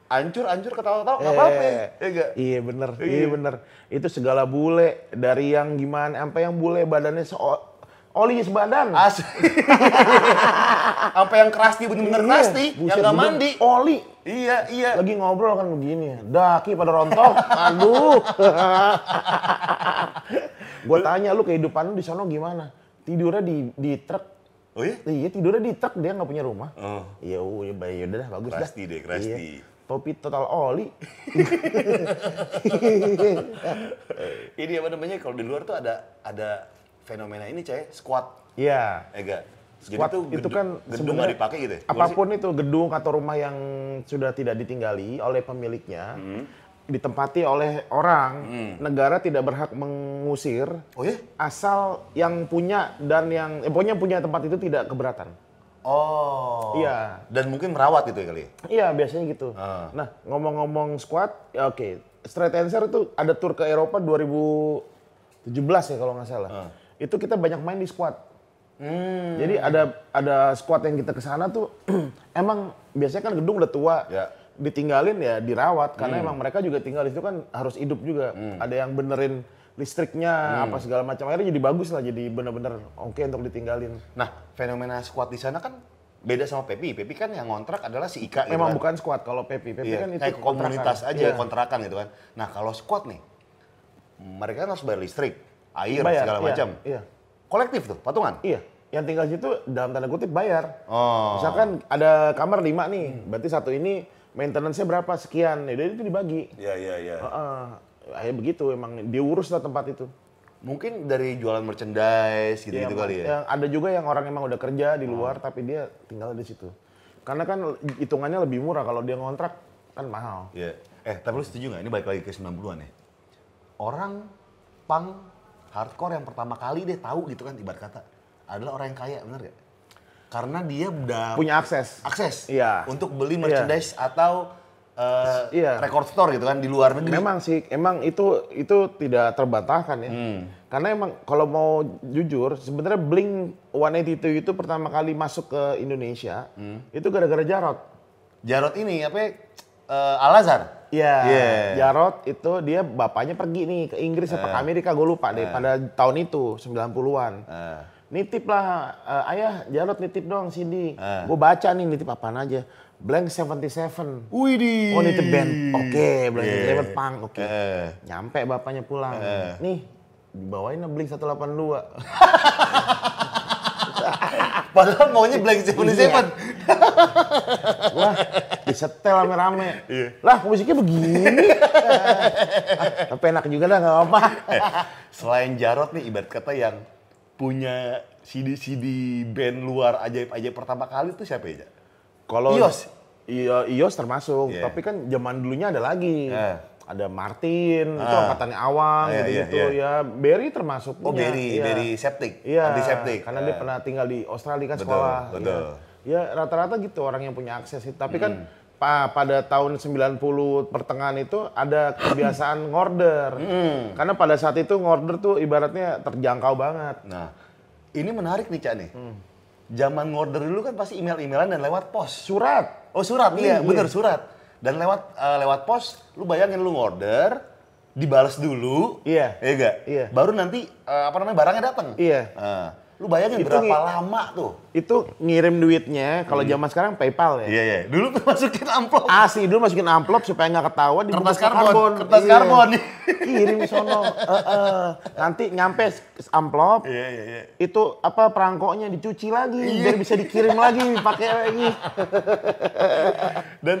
Ancur, ancur, ketawa-ketawa, nggak apa-apa. ya. Iya nggak? Iya bener, iya bener. Itu segala bule dari yang gimana, sampai yang bule badannya se oli sebadan. Asli. Sampai yang kerasti bener-bener Iya, kerasti, buset, yang nggak mandi. Oli. Iya, iya. Lagi ngobrol kan begini, daki pada rontok, aduh. Gue tanya lu kehidupan lu di sana gimana? Tidurnya di di truk. Oh iya? Iya tidurnya di truk dia nggak punya rumah. Oh. Iya, oh, iya, baik, yaudah dah, bagus Kerasti dah. deh, kerasti. Iya. Topi total oli. Ini apa namanya kalau di luar tuh ada ada fenomena ini cah squat Iya. Ega. Squat tuh itu gedung- kan gedung nggak dipakai gitu ya? Apa pun itu gedung atau rumah yang sudah tidak ditinggali oleh pemiliknya, Hmm. ditempati oleh orang, negara tidak berhak mengusir Oh ya? asal yang punya dan yang eh, pokoknya punya tempat itu tidak keberatan. Oh. Iya. Dan mungkin merawat itu ya kali ya? Iya biasanya gitu. Ah. Nah ngomong-ngomong squad, ya oke. Straight Answer itu ada tour ke Eropa 2017 ya kalau nggak salah. Ah. Itu kita banyak main di squad. Hmm. Jadi ada ada squad yang kita ke sana tuh emang biasanya kan gedung udah tua. Ya. Ditinggalin ya dirawat karena Hmm. emang mereka juga tinggal di situ kan harus hidup juga. Ada yang benerin listriknya Hmm. apa segala macam akhirnya jadi bagus lah jadi bener-bener oke untuk ditinggalin. Nah, fenomena squat di sana kan beda sama Pepi. Pepi kan yang ngontrak adalah si Ika gitu Memang kan. bukan squad kalau Pepi. Pepi Iya, kan itu kayak komunitas kontrakan. aja, Iya. kontrakan gitu kan. Nah, kalau squat nih, mereka kan harus bayar listrik, air, Bayar, segala iya, macam. iya. Kolektif tuh, patungan. Iya, yang tinggal situ dalam tanda kutip bayar. Oh. Misalkan ada kamar lima nih, berarti satu ini maintenance-nya berapa sekian, ya itu dibagi. Iya, iya, iya. Heeh. Akhirnya begitu, emang diurus lah tempat itu. Mungkin dari jualan merchandise gitu-gitu Ya, kali ya. Yang ada juga yang orang emang udah kerja di luar, tapi dia tinggal di situ. Karena kan hitungannya lebih murah kalau dia ngontrak kan mahal. Iya. Eh, tapi lu setuju nggak? Ini balik lagi ke 90-an ya. Orang punk hardcore yang pertama kali deh tahu gitu kan ibarat kata adalah orang yang kaya, bener gak? Karena dia udah Punya akses. akses Iya. untuk beli merchandise atau eh, Iya. record store gitu kan di luar negeri. Memang sih, emang itu itu tidak terbantahkan ya. Karena emang kalau mau jujur, sebenarnya Blink 182 itu pertama kali masuk ke Indonesia itu gara-gara Jarot. Jarot ini apa? ya? Eh, Al Azhar. Iya, Iya. Jarot itu dia bapaknya pergi nih ke Inggris apa ke Amerika gue lupa deh pada tahun itu 90-an. Eh. Nitip lah, eh, ayah Jarot nitip dong CD. Eh. Gue baca nih nitip apaan aja. Blank 77. Widih. Oh nitip band, oke. Blank 77 punk, oke. Eh. Nyampe bapaknya pulang. Nih, dibawain lah Blink 182. Padahal maunya Black Iya. 77. Wah, disetel rame-rame. Iya. Lah, musiknya begini. Ah, Tapi enak juga dah, nggak apa-apa. Selain Jarot nih ibarat kata yang punya CD-CD band luar ajaib-ajaib pertama kali itu siapa ya? Kalau Ios? Iya, Ios termasuk. Iya. Tapi kan zaman dulunya ada lagi. Eh. Ada Martin, itu Ah. angkatannya Awang, Ah, iya, gitu-gitu. iya, Ya, Berry termasuk. Oh, punya. Berry, Iya. Berry septic, Iya, antiseptik. karena dia Eh. pernah tinggal di Australia kan Betul, sekolah. betul. Iya. Ya rata-rata gitu orang yang punya akses itu. Tapi kan Hmm. pa- pada tahun 90 pertengahan itu ada kebiasaan ngorder. Karena pada saat itu ngorder tuh ibaratnya terjangkau banget. Nah, ini menarik nih Cak nih. Zaman ngorder dulu kan pasti email-emailan dan lewat pos. Surat. Oh surat, iya, Iya. bener surat. Dan lewat eh, lewat pos, lu bayangin lu ngorder, dibalas dulu, Iya. iya gak? Iya. Baru nanti eh, apa namanya barangnya datang. Iya. Nah, lu bayangin Itu berapa lama tuh? Itu ngirim duitnya kalau zaman sekarang PayPal ya. Iya iya. Dulu tuh masukin amplop. Asli dulu masukin amplop supaya nggak ketahuan dibungkus Kertas ke karbon, kertas Iya. karbon. Kirim sono. Eh, eh. Nanti nyampe amplop. Iya iya iya. Itu apa perangkoknya dicuci lagi Iya. biar bisa dikirim lagi pakai lagi. Dan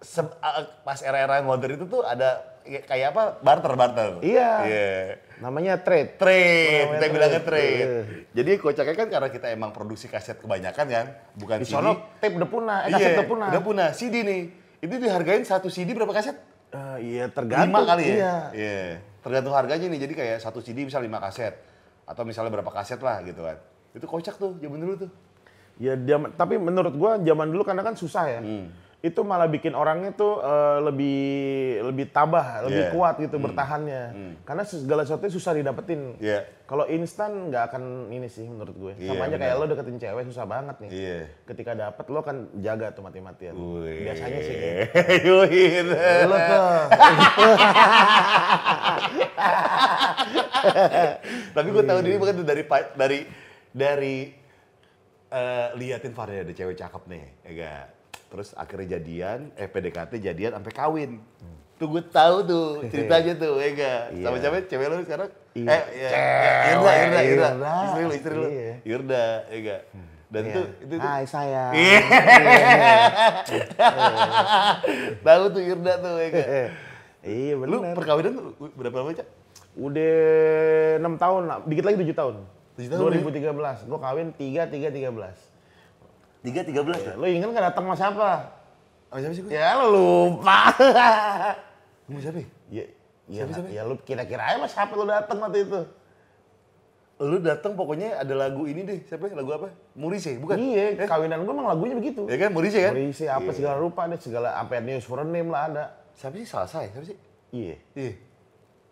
se- pas era-era ngorder itu tuh ada kayak- kayak apa? Barter barter. Iya. Iya. Namanya trade. Trade, Namanya kita bilangnya trade. Iya. Jadi kocaknya kan karena kita emang produksi kaset kebanyakan kan, bukan Di CD. sono tape udah punah, eh kaset iya, udah punah. udah punah. CD nih, itu dihargain satu CD berapa kaset? Eh, iya tergantung. lima kali ya? Iya. Iya. Tergantung harganya nih, jadi kayak satu CD bisa lima kaset. Atau misalnya berapa kaset lah gitu kan. Itu kocak tuh, zaman dulu tuh. Ya zaman, tapi menurut gua zaman dulu karena kan susah ya. Hmm. Itu malah bikin orangnya tuh eh, lebih lebih tabah, lebih kuat gitu bertahannya. Karena segala sesuatu susah didapetin. Iya. Kalau instan nggak akan ini sih menurut gue. Iya, Sama aja kayak lo deketin cewek susah banget nih. Iya. Ketika dapet lo kan jaga tuh mati-matian. Biasanya sih gitu. Lo tuh. Tapi gue tahu diri bukan tuh dari dari dari eh, liatin Farida ada cewek cakep nih, ya gak? Terus akhirnya jadian, eh PDKT jadian sampai kawin. Tuh gue tahu tuh ceritanya tuh, ya gak? Sama Iya. cewek cewek lu sekarang? Iya. Eh, ya, Irda, Irda, Irda. Istri lu, istri lu. Iya. Irda, ya gak? Dan Iya. tuh, itu tuh. Hai sayang. Iya. Tahu tuh Irda tuh, ya gak? Iya Lu bener. perkawinan tuh berapa lama, Cak? Udah 6 tahun, dikit lagi 7 tahun. Tujuh tahun, ya? 2013. Gue kawin 3 3 13. Tiga, tiga belas ya? Lo inget nggak datang sama siapa? Oh, siapa sih gue? Ya lo lupa. Kamu siapa ya? ya, ya, Siapa, siapa? ya lu kira-kira aja mas siapa lo datang waktu itu? Lu datang pokoknya ada lagu ini deh, siapa ya? Lagu apa? Murise, bukan? Iya, Eh, kawinan gue emang lagunya begitu. ya kan Murise kan? Berisi apa segala rupa deh, segala sampai news for a name lah ada. Siapa sih salah saya? Siapa sih? Iya, Iya.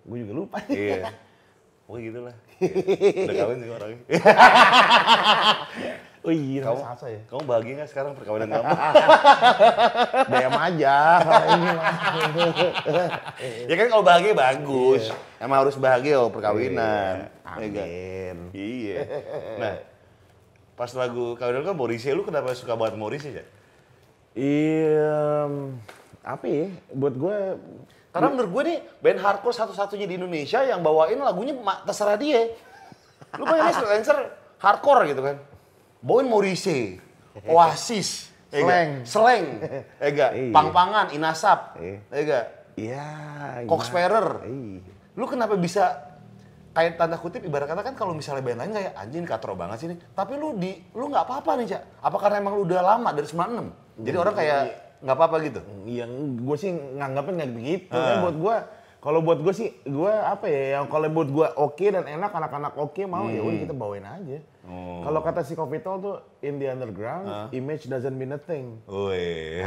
gue juga lupa. Iya. Pokoknya gitu lah. Udah kawin sih orangnya. Oh iya, Kamu, kamu saya. kamu bahagia nggak sekarang perkawinan kamu? Bayam aja ya kan kalau bahagia bagus. Emang harus bahagia oh perkawinan. Ya kan? Amin. Iya. Nah, pas lagu kawinan kan Morrissey, lu kenapa suka banget Morrissey ya? Iya, apa ya? Buat gue Karena menurut gue nih band hardcore satu-satunya di Indonesia yang bawain lagunya terserah dia. Lu bayangin freelancer hardcore gitu kan. Bawain Morrissey, Oasis, ya enggak? Iya. Pang-pangan, Inasap, Iya. ya enggak? Iya. Coxsparer. Iya. Lu kenapa bisa kayak tanda kutip ibarat kata kan kalau misalnya band lain kayak anjing katro banget sih nih. Tapi lu di lu nggak apa-apa nih, Cak. Apa karena emang lu udah lama dari 96? Jadi orang kayak nggak apa-apa gitu. Yang gue sih nganggapnya nggak begitu. Kan buat gue, kalau buat gue sih, gue apa ya? Yang kalau buat gue oke dan enak, anak-anak oke mau ya Hmm. udah kita bawain aja. Oh. Kalau kata si Kopitol tuh in the underground, Ah. image doesn't mean a thing. Wih,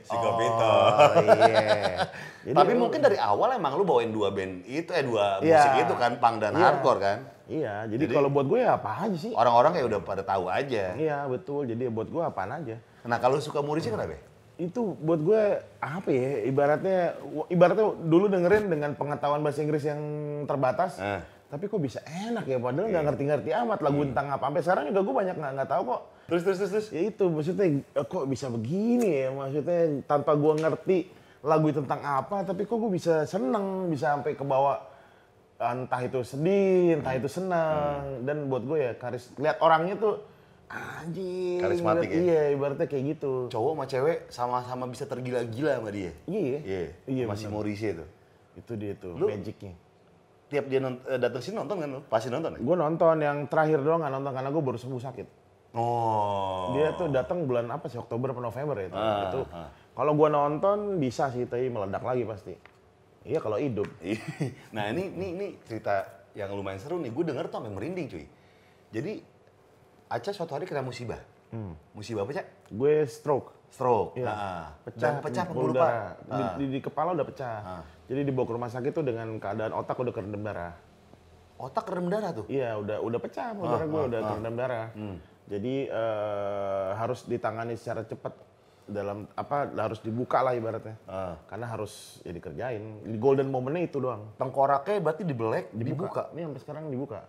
si Kopitol. Oh. Jadi Tapi lu- mungkin dari awal emang lu bawain dua band itu, eh dua Iya. musik itu kan, punk dan Iya. hardcore kan? Iya, jadi, Jadi- kalau buat gue ya apa aja sih? Orang-orang kayak udah pada tahu aja. Iya betul, jadi buat gue apaan aja. Nah kalau suka Morrissey kenapa? Itu buat gue apa ya ibaratnya ibaratnya dulu dengerin dengan pengetahuan bahasa Inggris yang terbatas Eh. tapi kok bisa enak ya padahal nggak ngerti-ngerti amat lagu Hmm. tentang apa. Sampai sekarang juga gue banyak nggak nggak tahu kok. Terus, terus, terus, ya itu maksudnya eh, kok bisa begini ya? Maksudnya tanpa gue ngerti lagu itu tentang apa tapi kok gue bisa seneng bisa sampai ke bawah entah itu sedih entah itu senang. Dan buat gue ya karis lihat orangnya tuh anjing Karismatik ya? iya ibaratnya kayak gitu Cowok sama cewek sama-sama bisa tergila-gila sama dia. iya Iya, Iya, masih Morrissey itu. itu dia tuh Lu- magicnya Tiap dia nont- eh, datang sini nonton kan lu? Pasti nonton ya? gue nonton yang terakhir doang nggak nonton karena gue baru sembuh sakit Oh. dia tuh datang bulan apa sih Oktober atau November ya itu, Ah, itu ah. kalau gue nonton bisa sih tapi meledak lagi pasti iya kalau hidup nah ini, ini, ini cerita yang lumayan seru nih. Gue denger tuh sampai merinding cuy. Jadi Aca suatu hari kena musibah. Musibah apa, Cak? Gue stroke. Stroke. Iya. Nah, Pecah, dan pecah pembuluh darah. Di, Ah. di, di kepala udah pecah. Ah. Jadi dibawa ke rumah sakit tuh dengan keadaan otak udah kerendam darah. Otak kerem darah tuh. Iya, udah udah pecah pembuluh Ah, darah gue ah, udah ah. kerendam darah. Jadi eh, harus ditangani secara cepat dalam apa harus dibuka lah ibaratnya. Ah. Karena harus ya dikerjain. Di golden momennya itu doang. Tengkoraknya berarti dibelek, dibuka. Ini sampai sekarang dibuka.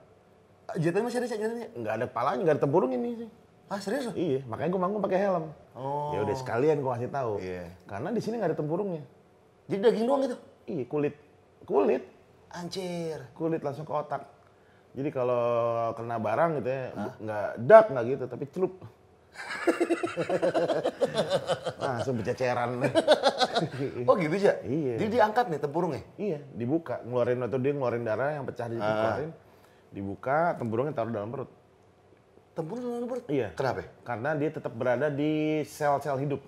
Jatuhnya masih ada, Cak, jatuhnya? Nggak ada kepalanya, nggak ada tempurung ini sih. Ah, serius? Iya, makanya gue manggung pakai helm. Oh. Ya udah sekalian gue kasih tahu. Iya. Karena di sini nggak ada tempurungnya. Jadi daging doang gitu? Iya, kulit. Kulit. Anjir. Kulit langsung ke otak. Jadi kalau kena barang gitu ya, bu- nggak dak nggak gitu, tapi celup. langsung berceceran. Oh gitu, Cak? Iya. Jadi diangkat nih tempurungnya? iya, dibuka. Ngeluarin waktu dia ngeluarin darah yang pecah Ah. dikeluarin. Dibuka, tempurungnya taruh dalam perut. Tempurung dalam perut? Iya. Kenapa? Karena dia tetap berada di sel-sel hidup.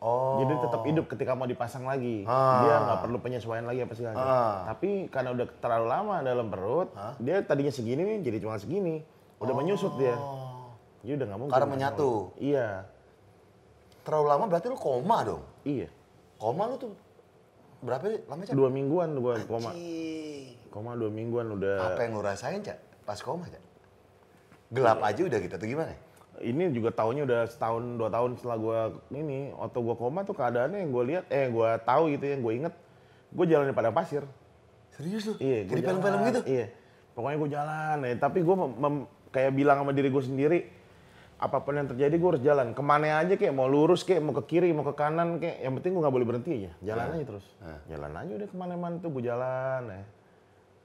Oh. Jadi tetap hidup ketika mau dipasang lagi. Ah. Dia nggak perlu penyesuaian lagi apa segala macam. Ah. Tapi karena udah terlalu lama dalam perut, dia tadinya segini nih jadi cuma segini. Udah menyusut dia. Oh. Jadi udah nggak mungkin. Karena menyatu. Iya, Terlalu lama berarti lu koma dong? iya. Koma lu tuh berapa lama, Cak? Dua mingguan gua koma. Koma dua mingguan udah. Apa yang lu rasain, Cak? Pas koma, Cak? Gelap aja udah gitu atau gimana? Ini juga tahunnya udah setahun dua tahun setelah gua ini waktu gua koma tuh keadaannya yang gua lihat eh gua tahu gitu yang gua inget gua jalan di padang pasir. Serius lu? Iya, gua Jadi film-film gitu? Iya. Pokoknya gue jalan, ya. tapi gue kayak bilang sama diri gue sendiri, apa pun yang terjadi gue harus jalan. Ke mana aja kayak mau lurus kayak mau ke kiri, mau ke kanan kayak yang penting gue nggak boleh berhenti aja. Jalan aja terus. Jalan aja udah ke mana-mana tuh gue jalan. Ya.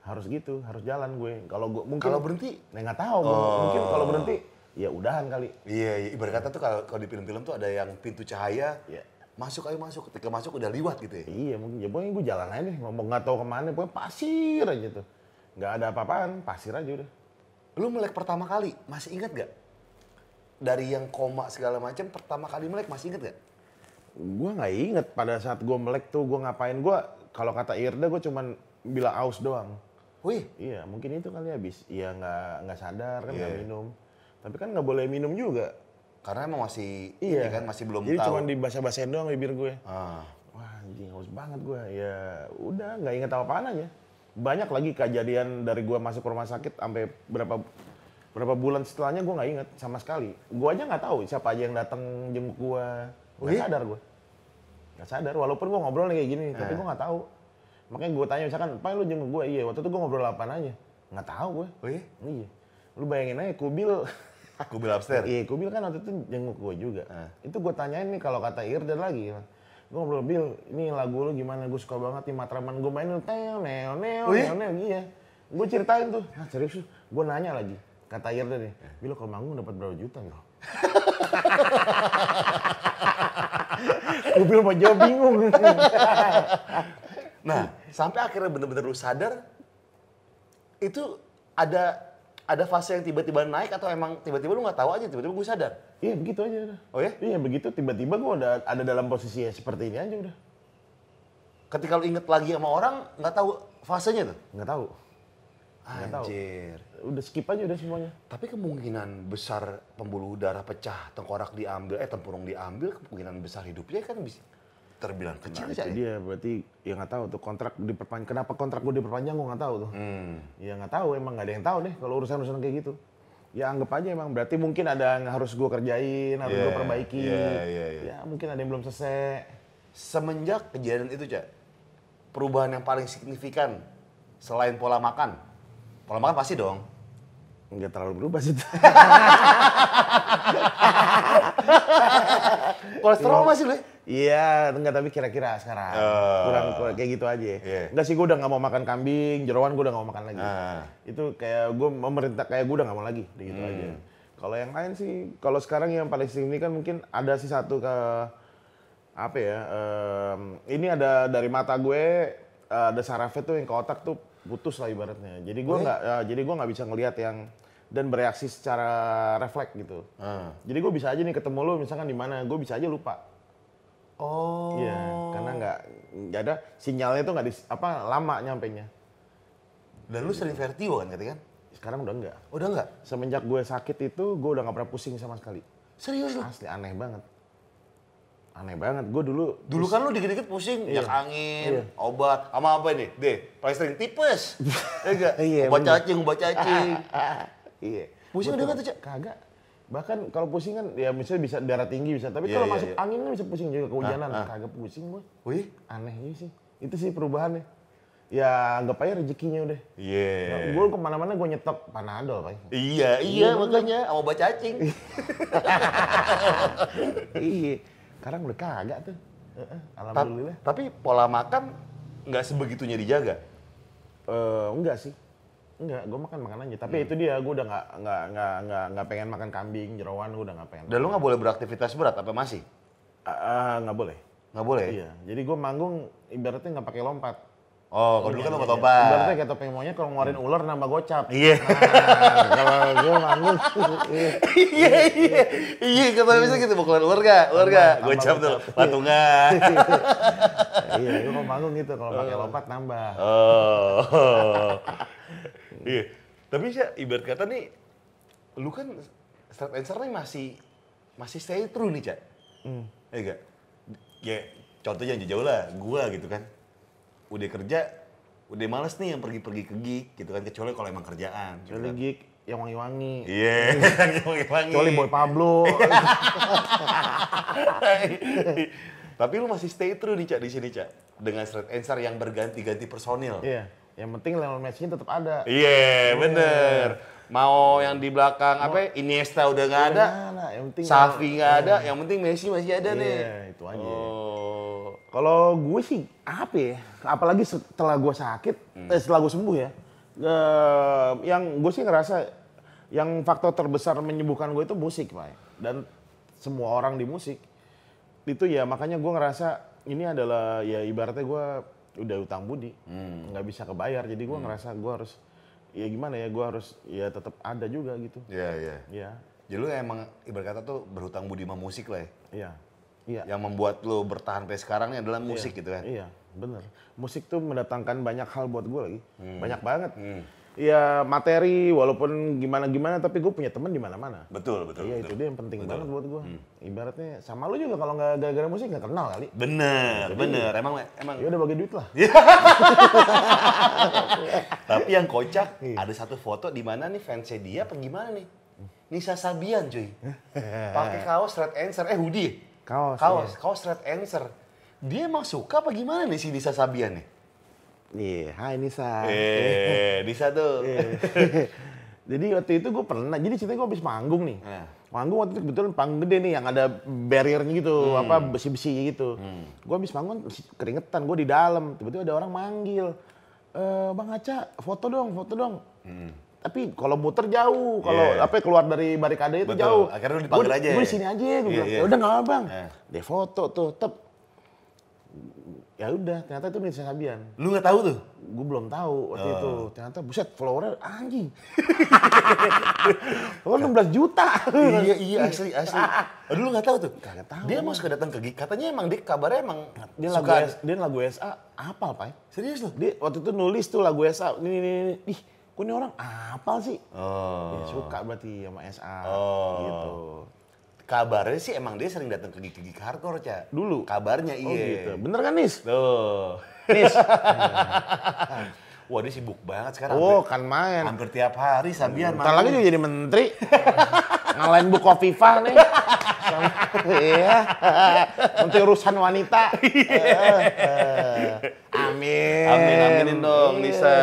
Harus gitu, harus jalan gue. Kalau gue mungkin Kalau berhenti? Nah, nggak tahu. gua. Mungkin kalau berhenti ya udahan kali. Iya, iya. ibarat kata tuh kalau kalau di film-film tuh ada yang pintu cahaya, Iya. masuk ayo masuk. Ketika masuk udah liwat gitu ya. Iya mungkin. Ya pokoknya gue jalan aja deh. Ngomong nggak tahu ke mana. Pokoknya pasir aja tuh. Nggak ada apa-apaan. Pasir aja udah. Lu melek pertama kali, masih ingat gak? Dari yang koma segala macam, pertama kali melek masih inget gak? gue nggak inget pada saat gue melek tuh gue ngapain? Gue kalau kata Irda gue cuman bilang aus doang. Wih, iya mungkin itu kali habis. Iya nggak nggak sadar kan nggak Iya. minum. Tapi kan nggak boleh minum juga. Karena emang masih iya. ini kan masih belum jadi tahu. cuman dibasa-basain doang bibir gue. Ah. wah anjing haus banget gue. Ya udah nggak inget apa-apaan aja. Banyak lagi kejadian dari gue masuk rumah sakit sampai berapa berapa bulan setelahnya gue nggak inget sama sekali gue aja nggak tahu siapa aja yang datang jenguk gue nggak sadar gue nggak sadar walaupun gue ngobrol kayak gini Eh. tapi gue nggak tahu makanya gue tanya misalkan apa lu jenguk gue iya waktu itu gue ngobrol apaan aja nggak tahu gue Oh iya? iya lu bayangin aja kubil Kubil upstairs. Iya, Kubil kan waktu itu jenguk gue juga. Itu gue tanyain nih kalau kata Irda lagi. Gue ngobrol, Bil, ini lagu lu gimana? Gue suka banget nih Matraman gue main lu teo, neo, neo, Oh iya? neo, neo. Iya. Gue ceritain tuh. Ah, serius? Gue nanya lagi. Kata Irda nih, Bil, kalau manggung dapat berapa juta, Bil? Kubil mau jawab bingung. Nah, sampai akhirnya bener-bener lu sadar, itu ada ada fase yang tiba-tiba naik atau emang tiba-tiba lu nggak tahu aja, tiba-tiba gue sadar. Iya, begitu aja. Oh ya? Iya, begitu tiba-tiba gue udah ada dalam posisi yang seperti ini aja udah. Ketika lu inget lagi sama orang, nggak tahu fasenya tuh. Nggak tahu. Nggak tahu. Udah skip aja udah semuanya. Tapi kemungkinan besar pembuluh darah pecah, tengkorak diambil, eh tempurung diambil, kemungkinan besar hidupnya kan bisa terbilang kecil Nah, aja. itu dia berarti ya nggak tahu tuh kontrak diperpanjang. Kenapa kontrak gue diperpanjang gue nggak tahu tuh. Hmm. Ya nggak tahu emang nggak ada yang tahu deh kalau urusan-urusan kayak gitu. Ya anggap aja emang berarti mungkin ada yang harus gue kerjain, harus gue Iya, perbaiki. iya, iya, iya. Ya mungkin ada yang belum selesai. Semenjak kejadian itu, Cak, perubahan yang paling signifikan selain pola makan, pola makan pasti dong. Nggak terlalu berubah sih. Kolesterol masih lu ya? Iya, enggak tapi kira-kira sekarang Oh. kurang kurang kayak gitu aja. Iya. Enggak sih gue udah nggak mau makan kambing, jeroan gue udah nggak mau makan lagi. Ah. Itu kayak gue memerintah kayak gue udah nggak mau lagi, gitu Hmm. aja. Kalau yang lain sih, kalau sekarang yang paling signifikan mungkin ada sih satu ke apa ya? em, ini ada dari mata gue eh, ada sarafnya tuh yang ke otak tuh putus lah ibaratnya. Jadi gue nggak, ya, jadi gue nggak bisa ngelihat yang dan bereaksi secara refleks gitu. Ah. Jadi gue bisa aja nih ketemu lu misalkan di mana, gue bisa aja lupa. Oh. Iya, karena nggak nggak ada sinyalnya tuh nggak di apa lama nyampenya. Dan lu sering vertigo kan katanya kan? Sekarang udah enggak. Udah nggak? Semenjak gue sakit itu, gue udah nggak pernah pusing sama sekali. Serius lu? Asli aneh banget. Aneh banget. Gue dulu Dulu kan lu dikit-dikit pusing, minyak angin, Iya. obat, sama apa nih? Deh, paling sering tipes. ya enggak? Iya, obat bener. cacing, obat cacing. iya. Pusing udah nggak tuh, Cak? Kagak. Bahkan kalau pusing kan ya misalnya bisa darah tinggi bisa, tapi Iya, kalau iya, masuk iya. angin kan bisa pusing juga kehujanan. Ah, ah. Kagak pusing gue. Wih, Aneh juga sih. Itu sih perubahannya. Ya anggap aja rezekinya udah. iya. Gue ke mana-mana gue nyetok panadol, Pak. Iya, iya makanya sama obat cacing. iya. Sekarang udah kagak tuh. Heeh, Ta- Alhamdulillah. Tapi pola makan nggak sebegitunya dijaga. Eh, enggak sih. Enggak, gue makan makan aja. Hmm. Tapi itu dia, gue udah nggak nggak nggak nggak nggak pengen makan kambing, jerawan, gue udah nggak pengen. Dan lu nggak boleh beraktivitas berat apa masih? Ah, ah, nggak boleh. Nggak boleh. Iya. Jadi gue manggung ibaratnya nggak pakai lompat. Oh, kalau dulu kan Iya, obat iya. obat. Ibaratnya kayak topeng monyet kalau ngeluarin ular nambah gocap. Iya. Nah, kalau gue manggung, iya. Iya iya iya kata bisa gitu mau keluar ular gak? Ular gak? Gocap tuh patungan. iya, gue kalau manggung gitu. Kalau pakai lompat nambah. Oh. Iya. Tapi sih ibarat kata nih lu kan straight answer nih masih masih stay true nih, Cak. Hmm. Iya gak? Ya contohnya jangan jauh lah, gua gitu kan. Udah kerja, udah males nih yang pergi-pergi ke gig gitu kan kecuali kalau emang kerjaan. gitu Kecuali kan. gig yang wangi-wangi. Iya, wangi-wangi. Kecuali Boy Pablo. Tapi lu masih stay true nih, Cak, di sini, Cak. Dengan straight answer yang berganti-ganti personil. Iya. Yang penting Lionel Messi tetap ada. Iya, bener. Mau yang di belakang apa? Iniesta udah nggak ada. Nggak ada, yang penting Safi nggak ada. Yang penting Messi masih ada nih. Iya, itu aja. Oh. Kalau gue sih apa ya? Apalagi setelah gue sakit, Hmm. eh, setelah gue sembuh ya. eh, yang gue sih ngerasa yang faktor terbesar menyembuhkan gue itu musik, Pak. Dan semua orang di musik itu ya makanya gue ngerasa ini adalah ya ibaratnya gue udah utang budi, Hmm. nggak bisa kebayar. Jadi gue ngerasa gue harus ya gimana ya gue harus ya tetap ada juga gitu. Iya, iya. Ya, Jadi lu emang ibarat kata tuh berhutang budi sama musik lah ya. iya, iya. Yang membuat lu bertahan sampai sekarang ini adalah musik gitu kan. Iya, bener. Musik tuh mendatangkan banyak hal buat gue lagi. Hmm. Banyak banget. Iya materi, walaupun gimana-gimana, tapi gue punya teman di mana-mana. Betul, betul. Iya betul. itu dia yang penting banget buat gue. Ibaratnya sama lu juga kalau nggak gara-gara musik nggak kenal kali. Bener, bener. Emang emang Ya udah bagi duit lah. Tapi yang kocak, Iya. ada satu foto di mana nih fansnya dia apa gimana nih? Nisa Sabian cuy. Pakai kaos red answer, eh hoodie. Ya? Kaos, Kaos, iya. kaos red answer. Dia emang suka apa gimana nih si Nisa Sabian nih? Iya, hai Nisa. Eh, Nisa tuh. Iya. Jadi waktu itu gue pernah, jadi ceritanya gue habis manggung nih. Nah. Manggung waktu itu kebetulan panggung gede nih yang ada barriernya gitu, Hmm. apa besi-besi gitu. Gue habis manggung keringetan, gue di dalam. Tiba-tiba ada orang manggil, e, Bang Aca, foto dong, foto dong. Tapi kalau muter jauh, kalau Hmm. Iya. apa keluar dari barikade itu Betul. jauh. Akhirnya lu dipanggil Gua- aja Gue di sini aja, gue bilang. iya. Ya udah nggak apa bang. Eh. Dia foto tuh, tep. Ya udah, ternyata itu Nisa Sabian. Lu nggak tahu tuh? Gue belum tahu waktu itu. Oh. Ternyata buset followernya anjing. Follower 16 juta. iya, iya asli, asli. Aduh lu nggak tahu tuh? Kagak tahu, Dia emang suka datang ke gig. Katanya emang dia kabarnya emang Dia lagu suka. S, dia lagu SA apal, Pak. Serius lu? Dia waktu itu nulis tuh lagu SA. Nih nih nih. nih. Ih, kok ini orang apal sih? Oh. Ya, suka berarti sama SA. Oh. Gitu. Kabarnya sih emang dia sering datang ke gig-gig hardcore, Ca. Dulu? Kabarnya iya. Oh gitu. Bener kan, Nis? Tuh. Nis. Wah dia sibuk banget sekarang. oh, hampir, kan main. hampir tiap hari Sabian Ntar lagi juga jadi menteri. Ngalahin Bu Kofifa nih. Iya. Menteri urusan wanita. Amin. Amin, aminin dong Iya. Nisa.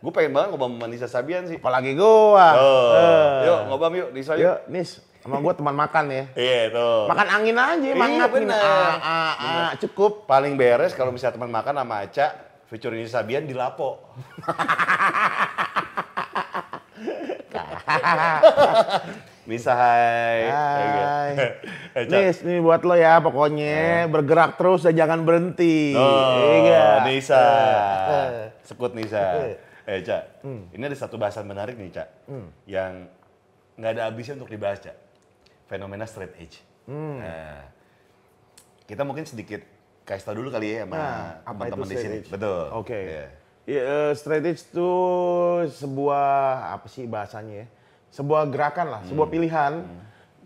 Gue pengen banget ngobam sama Nisa Sabian sih. Apalagi gua. Oh. Eh. Yuk ngobam yuk Nisa yuk. Yuk, Nis. Sama gua teman makan ya. Iya tuh. Makan angin aja, Iya, mangapin. bener. Ah, ah, ah, cukup. Paling beres kalau misalnya teman makan sama Aca, feature Nisa Sabian di Lapo. Nisa hai. Hai. Eh. Nis, ini buat lo ya pokoknya. Bergerak terus dan jangan berhenti. Oh, Iya. Nisa. Eh. Sekut Nisa. Eh, Cak. Ini ada satu bahasan menarik nih, Cak. Yang nggak ada habisnya untuk dibahas, Cak. Fenomena straight edge. Nah, kita mungkin sedikit kasih tau dulu kali ya sama Nah, teman-teman di sini. edge? Betul. Oke. Iya. Ya, eh, straight edge itu sebuah apa sih bahasanya ya? Sebuah gerakan lah, sebuah Hmm. pilihan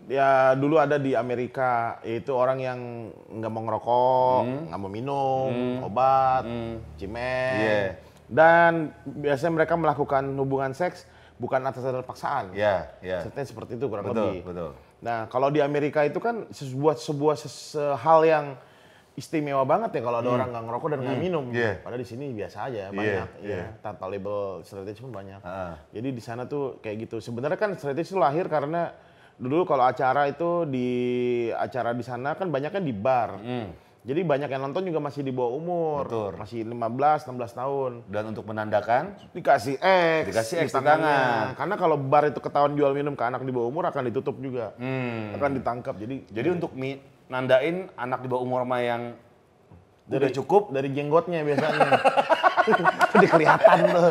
ya dulu ada di Amerika itu orang yang nggak mau ngerokok, nggak mau minum obat, cimen, Iya. dan biasanya mereka melakukan hubungan seks bukan atas dasar paksaan. Ya, ya. Ceritanya seperti itu kurang Betul, lebih. betul. Nah kalau di Amerika itu kan sebuah sebuah ses- hal yang istimewa banget ya kalau ada orang nggak ngerokok dan nggak minum. Hmm. Iya. Padahal di sini biasa aja Iya, banyak. iya. ya. Tanpa label straight edge pun banyak. Ah. Jadi di sana tuh kayak gitu. Sebenarnya kan straight edge itu lahir karena dulu kalau acara itu di acara di sana kan banyak kan di bar. Jadi banyak yang nonton juga masih di bawah umur, Hmm. Betul. masih 15, 16 tahun. Dan untuk menandakan Dikasih X, Dikasih di X di tangan. Karena kalau bar itu ketahuan jual minum ke anak di bawah umur akan ditutup juga. hmm, Akan ditangkap. Jadi jadi untuk mi, nandain anak di bawah umur sama yang dari udah cukup dari jenggotnya biasanya. Jadi kelihatan tuh.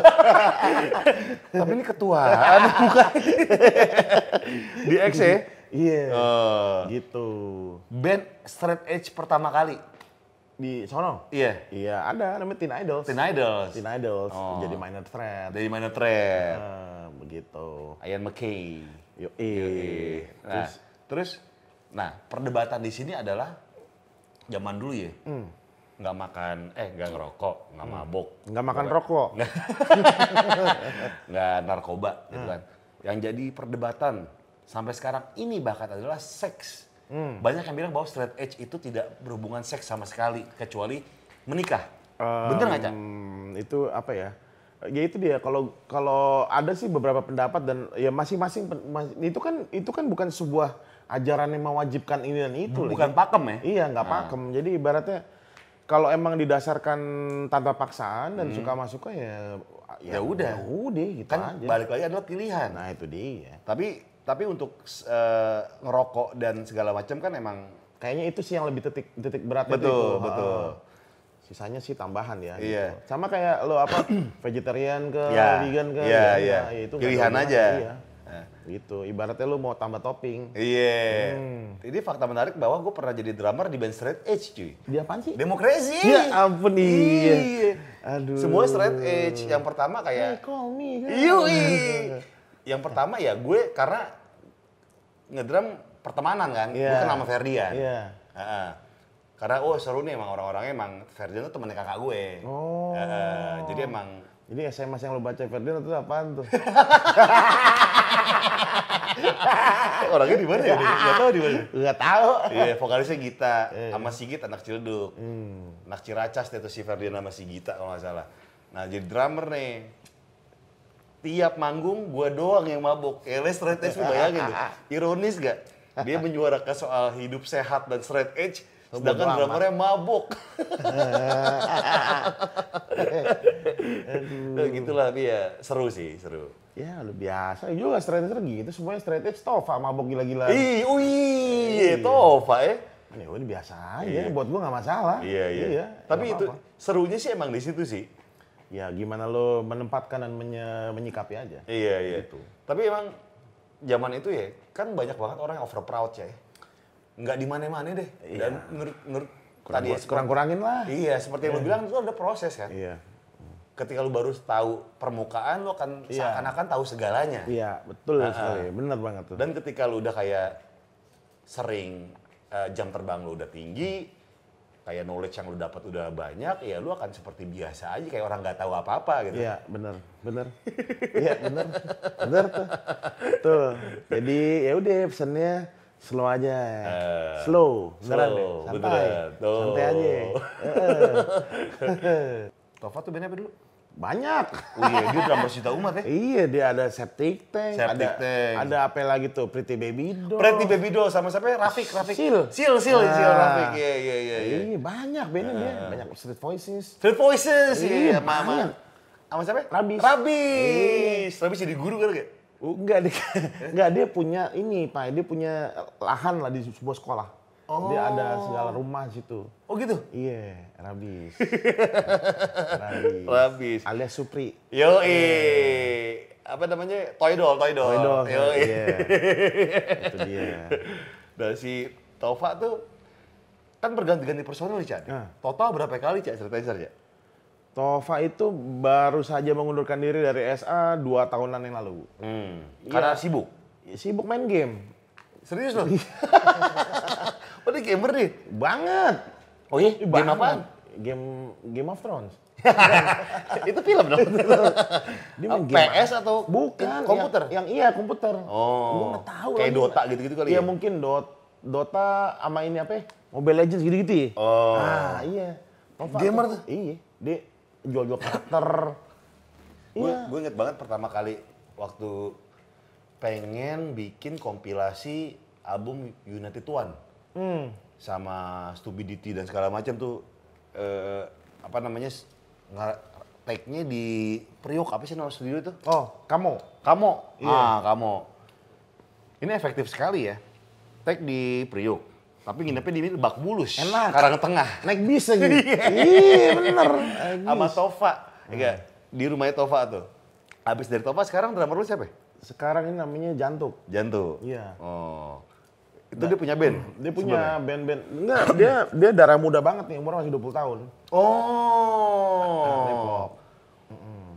tapi ini ketuaan bukan di X ya Iya. Eh, Gitu. band straight edge pertama kali Di sono? iya Iya, ada namanya Teen Idols. Teen Idols Teen Idols Oh. jadi minor threat. dari mana thread Ah, begitu. Ian McKay Yo, nah Terus terus nah perdebatan di sini adalah zaman dulu ya Hmm. nggak makan eh nggak ngerokok nggak mabok nggak makan rokok. nggak narkoba gitu Hmm. kan. Yang jadi perdebatan sampai sekarang ini bahkan adalah seks. Hmm. Banyak yang bilang bahwa straight edge itu tidak berhubungan seks sama sekali kecuali menikah. Bener nggak cak? Hmm, itu apa ya? Ya itu dia. Kalau kalau ada sih beberapa pendapat dan ya masing-masing itu kan itu kan bukan sebuah ajaran yang mewajibkan ini dan itu. Bukan Lagi. pakem ya? Iya nggak pakem. Jadi ibaratnya kalau emang didasarkan tanpa paksaan dan suka masuknya ya Hmm. Ya udah. ya udah gitu Kan aja. balik lagi adalah pilihan. Nah itu dia. Tapi tapi untuk eh, ngerokok dan segala macam kan emang Kayaknya itu sih yang lebih titik titik beratnya Betul, itu. betul. Ah. Sisanya sih tambahan ya. Iya. Gitu. Sama kayak lo apa vegetarian ke Ya, vegan ke iya, ya, iya. ya, itu nggak Pilihan aja. Iya. Gitu. Ibaratnya lo mau tambah topping. Iya. Hmm. Ini fakta menarik bahwa gue pernah jadi drummer di band straight edge cuy. Dia apaan sih? Demokrasi. Ya ampun iya. Iya. Aduh. Semua straight edge. Yang pertama Hey, kayak call me. Yui. Yang pertama ya gue karena ngedrum pertemanan kan. Iya. Gue kenal sama Ferdian. Iya. Heeh. Karena oh seru nih emang orang-orangnya emang Ferdian tuh temennya kakak gue. Oh. Heeh. jadi emang Jadi SMS yang lo baca Ferdinand itu apaan tuh? orangnya di mana ya? Gak tahu di mana. Gak tahu. Iya, vokalisnya Gita sama Sigit anak Cilduk. Hmm. Anak Ciracas itu si Ferdian sama si Gita kalau nggak salah. Nah, jadi drummer nih. Tiap manggung gua doang yang mabuk. Ele straight edge bayangin deh. Ironis gak? Dia menyuarakan soal hidup sehat dan straight edge, sedangkan drummernya mabuk. nah, gitulah tapi ya seru sih, seru. Ya lu biasa juga straight edge gitu. Semuanya straight edge tova mabok gila-gila. Ih, wih, Tova ya. Ya udah biasa aja, buat gua nggak masalah. Iya, iya. Tapi nggak itu serunya sih emang di situ sih. Ya gimana lo menempatkan dan menye- menyikapi aja. Iya, iya. Gitu. Tapi emang zaman itu ya, kan banyak banget orang yang over proud ya. Nggak di mana-mana deh. Iya. Dan menurut, menurut Kurang, tadi ya, kurang-kurangin lah. Iya, seperti yang lu bilang itu ada proses kan. Iya. Ketika lu baru tahu permukaan, lu akan Iya. seakan-akan tahu segalanya. Iya, betul Ah, sekali. Bener banget tuh. Dan ketika lu udah kayak sering eh, jam terbang lu udah tinggi, kayak knowledge yang lu dapat udah banyak, ya lu akan seperti biasa aja kayak orang nggak tahu apa-apa gitu. Iya, bener, bener. Iya, bener. Bener tuh. Tuh. Jadi ya udah pesennya slow aja. slow, beneran slow, deh. Santai. Tuh. Santai aja. Tova tuh bandnya apa dulu? Banyak. Oh iya, dia drummer Sita Umat ya. Iya, dia ada septic tank, Septic ada tank. ada apa lagi tuh Pretty Baby Doll. Pretty Baby Doll sama siapa ya? Rafik, Rafik. Sil. Sil, Sil, Sil, Ah. Rafik. Iya, iya, iya. iya. Iya, banyak bandnya dia, banyak Street Voices. Street Voices, iya, Iya, banyak. sama siapa? Rabis. Rabis. Rabis jadi guru kan gak? Enggak dia, enggak dia punya ini Pak, dia punya lahan lah di sebuah sekolah. Dia ada segala rumah situ. Oh gitu? Iya, Rabis. Rabis. Rabis. Alias Supri. Yo, apa namanya? Toy doll, toy doll. Toy doll, Yo, iya. Itu dia. Dan si Tova tuh kan berganti-ganti personil, Cak. Ah. Total berapa kali, Cak, cerita Cak? Tova itu baru saja mengundurkan diri dari SA dua tahunan yang lalu. Hmm. Karena Iya. sibuk. Sibuk main game. Serius loh? oh dia gamer nih? Banget. Oh iya? Game banget. apaan? Game Game of Thrones. itu film dong? Dia main game PS atau Bukan. komputer? Yang, yang iya komputer. Oh. Gue nggak tahu. Kayak lagi. Dota gitu-gitu kali Iya ya? mungkin Dot, Dota sama ini apa ya? Mobile Legends gitu-gitu ya. Oh. Ah iya. Nova Gamer tuh? Iya. Dia jual-jual karakter. Gue iya. gue inget banget pertama kali waktu pengen bikin kompilasi album United One Hmm. sama Stupidity dan segala macam tuh eh, apa namanya tag-nya di Priok apa sih nama studio itu? Oh, kamu. Kamu. Iya. Ah, kamu. Ini efektif sekali ya. Tag di Priok. Tapi nginepnya di Lebak Bulus. Enak. Karang Tengah. Naik bis lagi. iya bener. Naik bis. Sama Tova. Enggak, di rumahnya Tova tuh. Habis dari Tova sekarang drummer lu siapa? ya? Sekarang ini namanya Jantuk. Jantu. Iya. Oh. Itu dia punya band? Dia punya band-band. Enggak, dia dia darah muda banget nih, umurnya masih 20 tahun. Oh. Depok.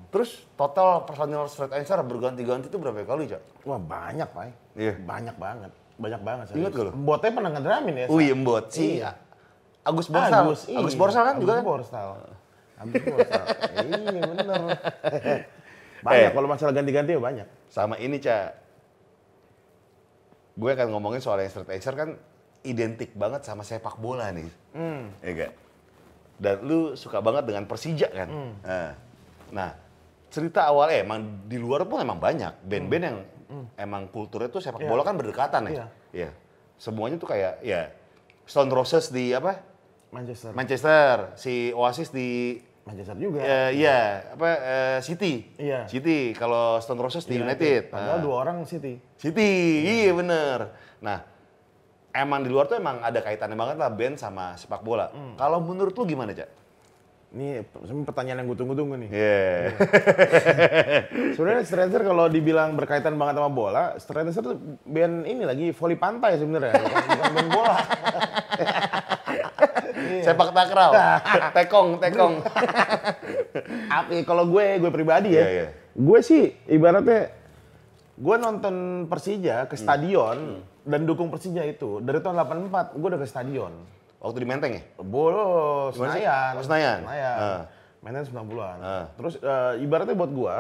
Terus total personil straight answer berganti-ganti itu berapa kali, Cak? Wah banyak, Pak. Iya. Banyak banget. Banyak banget. Ingat gak lu? Mbotnya pernah ngedramin ya? Wih, embot. Si Iya. Agus Borsal. Agus, Agus, iya. Borsal kan Agus juga kan? Borsal. Agus Borsal. iya bener. banyak, Eh. kalau masalah ganti-ganti ya banyak. Sama ini, Cak. Gue akan ngomongin soal yang straight kan identik banget sama sepak bola nih. Hmm. Iya gak? Dan lu suka banget dengan Persija kan? Hmm. Nah, nah, cerita awalnya emang di luar pun emang banyak band-band yang emang kulturnya tuh sepak Hmm. Iya. bola kan berdekatan ya. Iya. Iya. Semuanya tuh kayak ya Stone Roses di apa? Manchester. Manchester, si Oasis di Manchester juga. eh, iya, apa eh, City. Iya. City kalau Stone Roses di United. Padahal Nah. dua orang City. City, iya bener. Nah, emang di luar tuh emang ada kaitannya banget lah band sama sepak bola. Hmm. Kalau menurut lu gimana, Cak? Ini pertanyaan yang gue tunggu-tunggu nih. Iya. Sebenarnya Stranger kalau dibilang berkaitan banget sama bola, Stranger tuh band ini lagi voli pantai sebenarnya, bukan, bukan band bola. Sepak takraw, tekong, tekong. Apa kalau gue, gue pribadi ya, Iya, iya. gue sih ibaratnya gue nonton Persija ke Hmm. stadion dan dukung Persija itu dari tahun 84 gue udah ke stadion. Waktu di Menteng ya? Bolo? Senayan. Oh, Senayan. Senayan. Ah. Mainnya 90-an. Ah. Terus eh, ibaratnya buat gua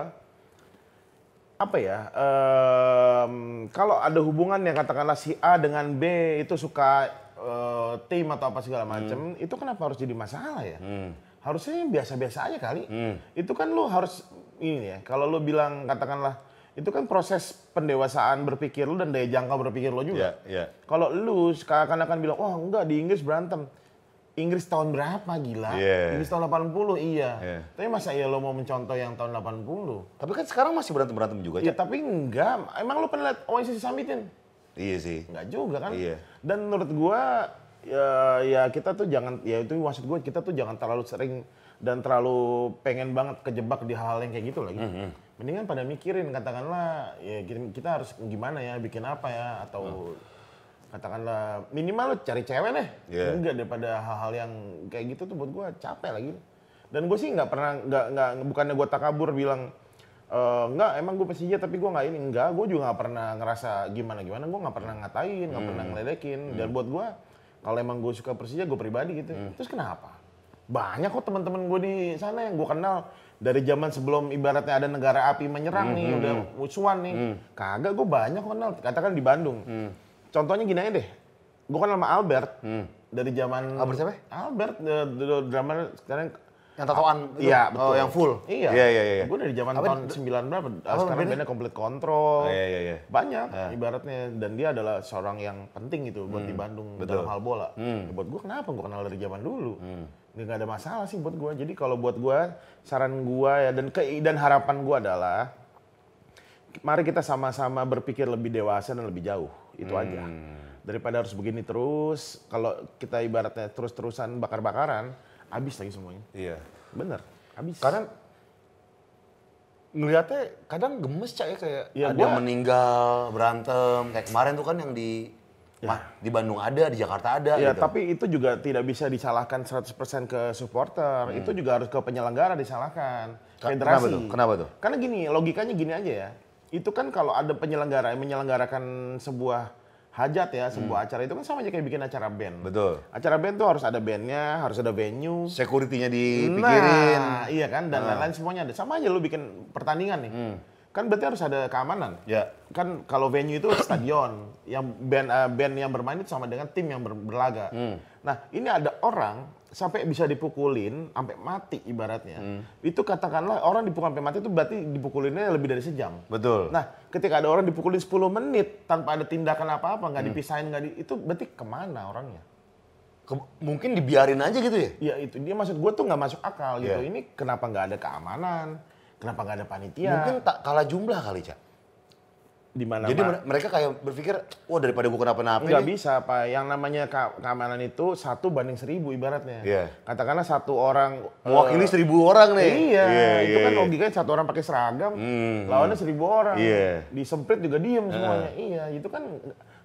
apa ya? em, kalau ada hubungan yang katakanlah si A dengan B itu suka eh, tim atau apa segala macam, itu kenapa harus jadi masalah ya? Harusnya biasa-biasa aja kali. Itu kan lu harus ini ya. Kalau lu bilang katakanlah itu kan proses pendewasaan berpikir lu dan daya jangkau berpikir lu juga. Iya, iya. Kalau lu seakan-akan bilang, oh enggak di Inggris berantem. Inggris tahun berapa gila? Iya. Inggris tahun 80 iya. Iya. Tapi masa iya lo mau mencontoh yang tahun 80? Tapi kan sekarang masih berantem-berantem juga, Ya Cak. tapi enggak. Emang lu pernah lihat Oasis Summitin? Iya sih. Enggak juga kan? Iya. Dan menurut gua ya, ya kita tuh jangan ya itu maksud gua kita tuh jangan terlalu sering dan terlalu pengen banget kejebak di hal-hal yang kayak gitu lagi. Mm-hmm. Mendingan pada mikirin katakanlah ya kita, harus gimana ya bikin apa ya atau katakanlah minimal lu cari cewek deh. Mm. Iya. Enggak daripada hal-hal yang kayak gitu tuh buat gua capek lagi. Dan gue sih nggak pernah nggak nggak bukannya gua takabur bilang Eh enggak, emang gue Persija tapi gue nggak ini enggak, gue juga nggak pernah ngerasa gimana gimana, gue nggak pernah ngatain, nggak pernah ngeledekin. Dan buat gue, kalau emang gue suka Persija, gue pribadi gitu. Terus kenapa? Banyak kok teman-teman gue di sana yang gue kenal dari zaman sebelum ibaratnya ada negara api menyerang nih, udah musuhan nih. Kagak, gue banyak kok kenal. Katakan di Bandung. Contohnya gini aja deh, gue kenal sama Albert dari zaman Albert siapa? Albert, eh, dulu drama sekarang Yang tatoan itu? Iya, Oh, betul. yang full? Iya. Iya, iya, iya. Gue dari zaman Apa- tahun 9 berapa? apa sekarang bandnya? bandnya komplit kontrol. Oh, iya, iya, iya. Banyak ibaratnya dan dia adalah seorang yang penting itu buat di Bandung Hmm. betul. Hmm. dalam hal bola. Ya, buat gue kenapa gue kenal dari zaman dulu. Nggak Nggak ada masalah sih buat gue. Jadi kalau buat gue saran gue ya dan ke dan harapan gue adalah mari kita sama-sama berpikir lebih dewasa dan lebih jauh. Itu aja. Hmm. Daripada harus begini terus, kalau kita ibaratnya terus-terusan bakar-bakaran, habis lagi semuanya. Iya. Bener, habis. Karena ngelihatnya kadang gemes cak ya kayak Ya, ada gua- meninggal berantem kayak kemarin tuh kan yang di Mah, di Bandung ada di Jakarta ada Ya, gitu. tapi itu juga tidak bisa disalahkan 100% ke supporter. Itu juga harus ke penyelenggara disalahkan. Hmm. Ka- Federasi. kenapa tuh? Kenapa tuh? Karena gini, logikanya gini aja ya. Itu kan kalau ada penyelenggara yang menyelenggarakan sebuah hajat ya, sebuah acara itu kan sama aja kayak bikin acara band. Betul. Acara band tuh harus ada bandnya, harus ada venue. Security-nya dipikirin. Nah, iya kan dan lain-lain semuanya ada. Sama aja lu bikin pertandingan nih. Kan berarti harus ada keamanan. Ya. Kan kalau venue itu stadion, yang band eh, band yang bermain itu sama dengan tim yang ber- berlaga. Nah, ini ada orang sampai bisa dipukulin sampai mati ibaratnya. Itu katakanlah orang dipukul sampai mati itu berarti dipukulinnya lebih dari sejam. Betul. Nah, ketika ada orang dipukulin 10 menit tanpa ada tindakan apa-apa, nggak dipisahin, nggak di, itu berarti ke mana orangnya? Ke- mungkin dibiarin aja gitu ya? Ya itu dia maksud gue tuh nggak masuk akal gitu. Iya. Ini kenapa nggak ada keamanan? Kenapa nggak ada panitia? Mungkin tak kalah jumlah kali, Cak. Di mana Jadi mere- mereka kayak berpikir, wah daripada gue kenapa-napa nggak nih. bisa pak. Yang namanya ka- keamanan itu satu banding seribu ibaratnya. Iya. Katakanlah satu orang Mewakili eh, seribu orang nih. Iya, itu kan iya. logikanya satu orang pakai seragam, Hmm, lawannya seribu orang. Iya. Disemprit juga diem semuanya. Iya, itu kan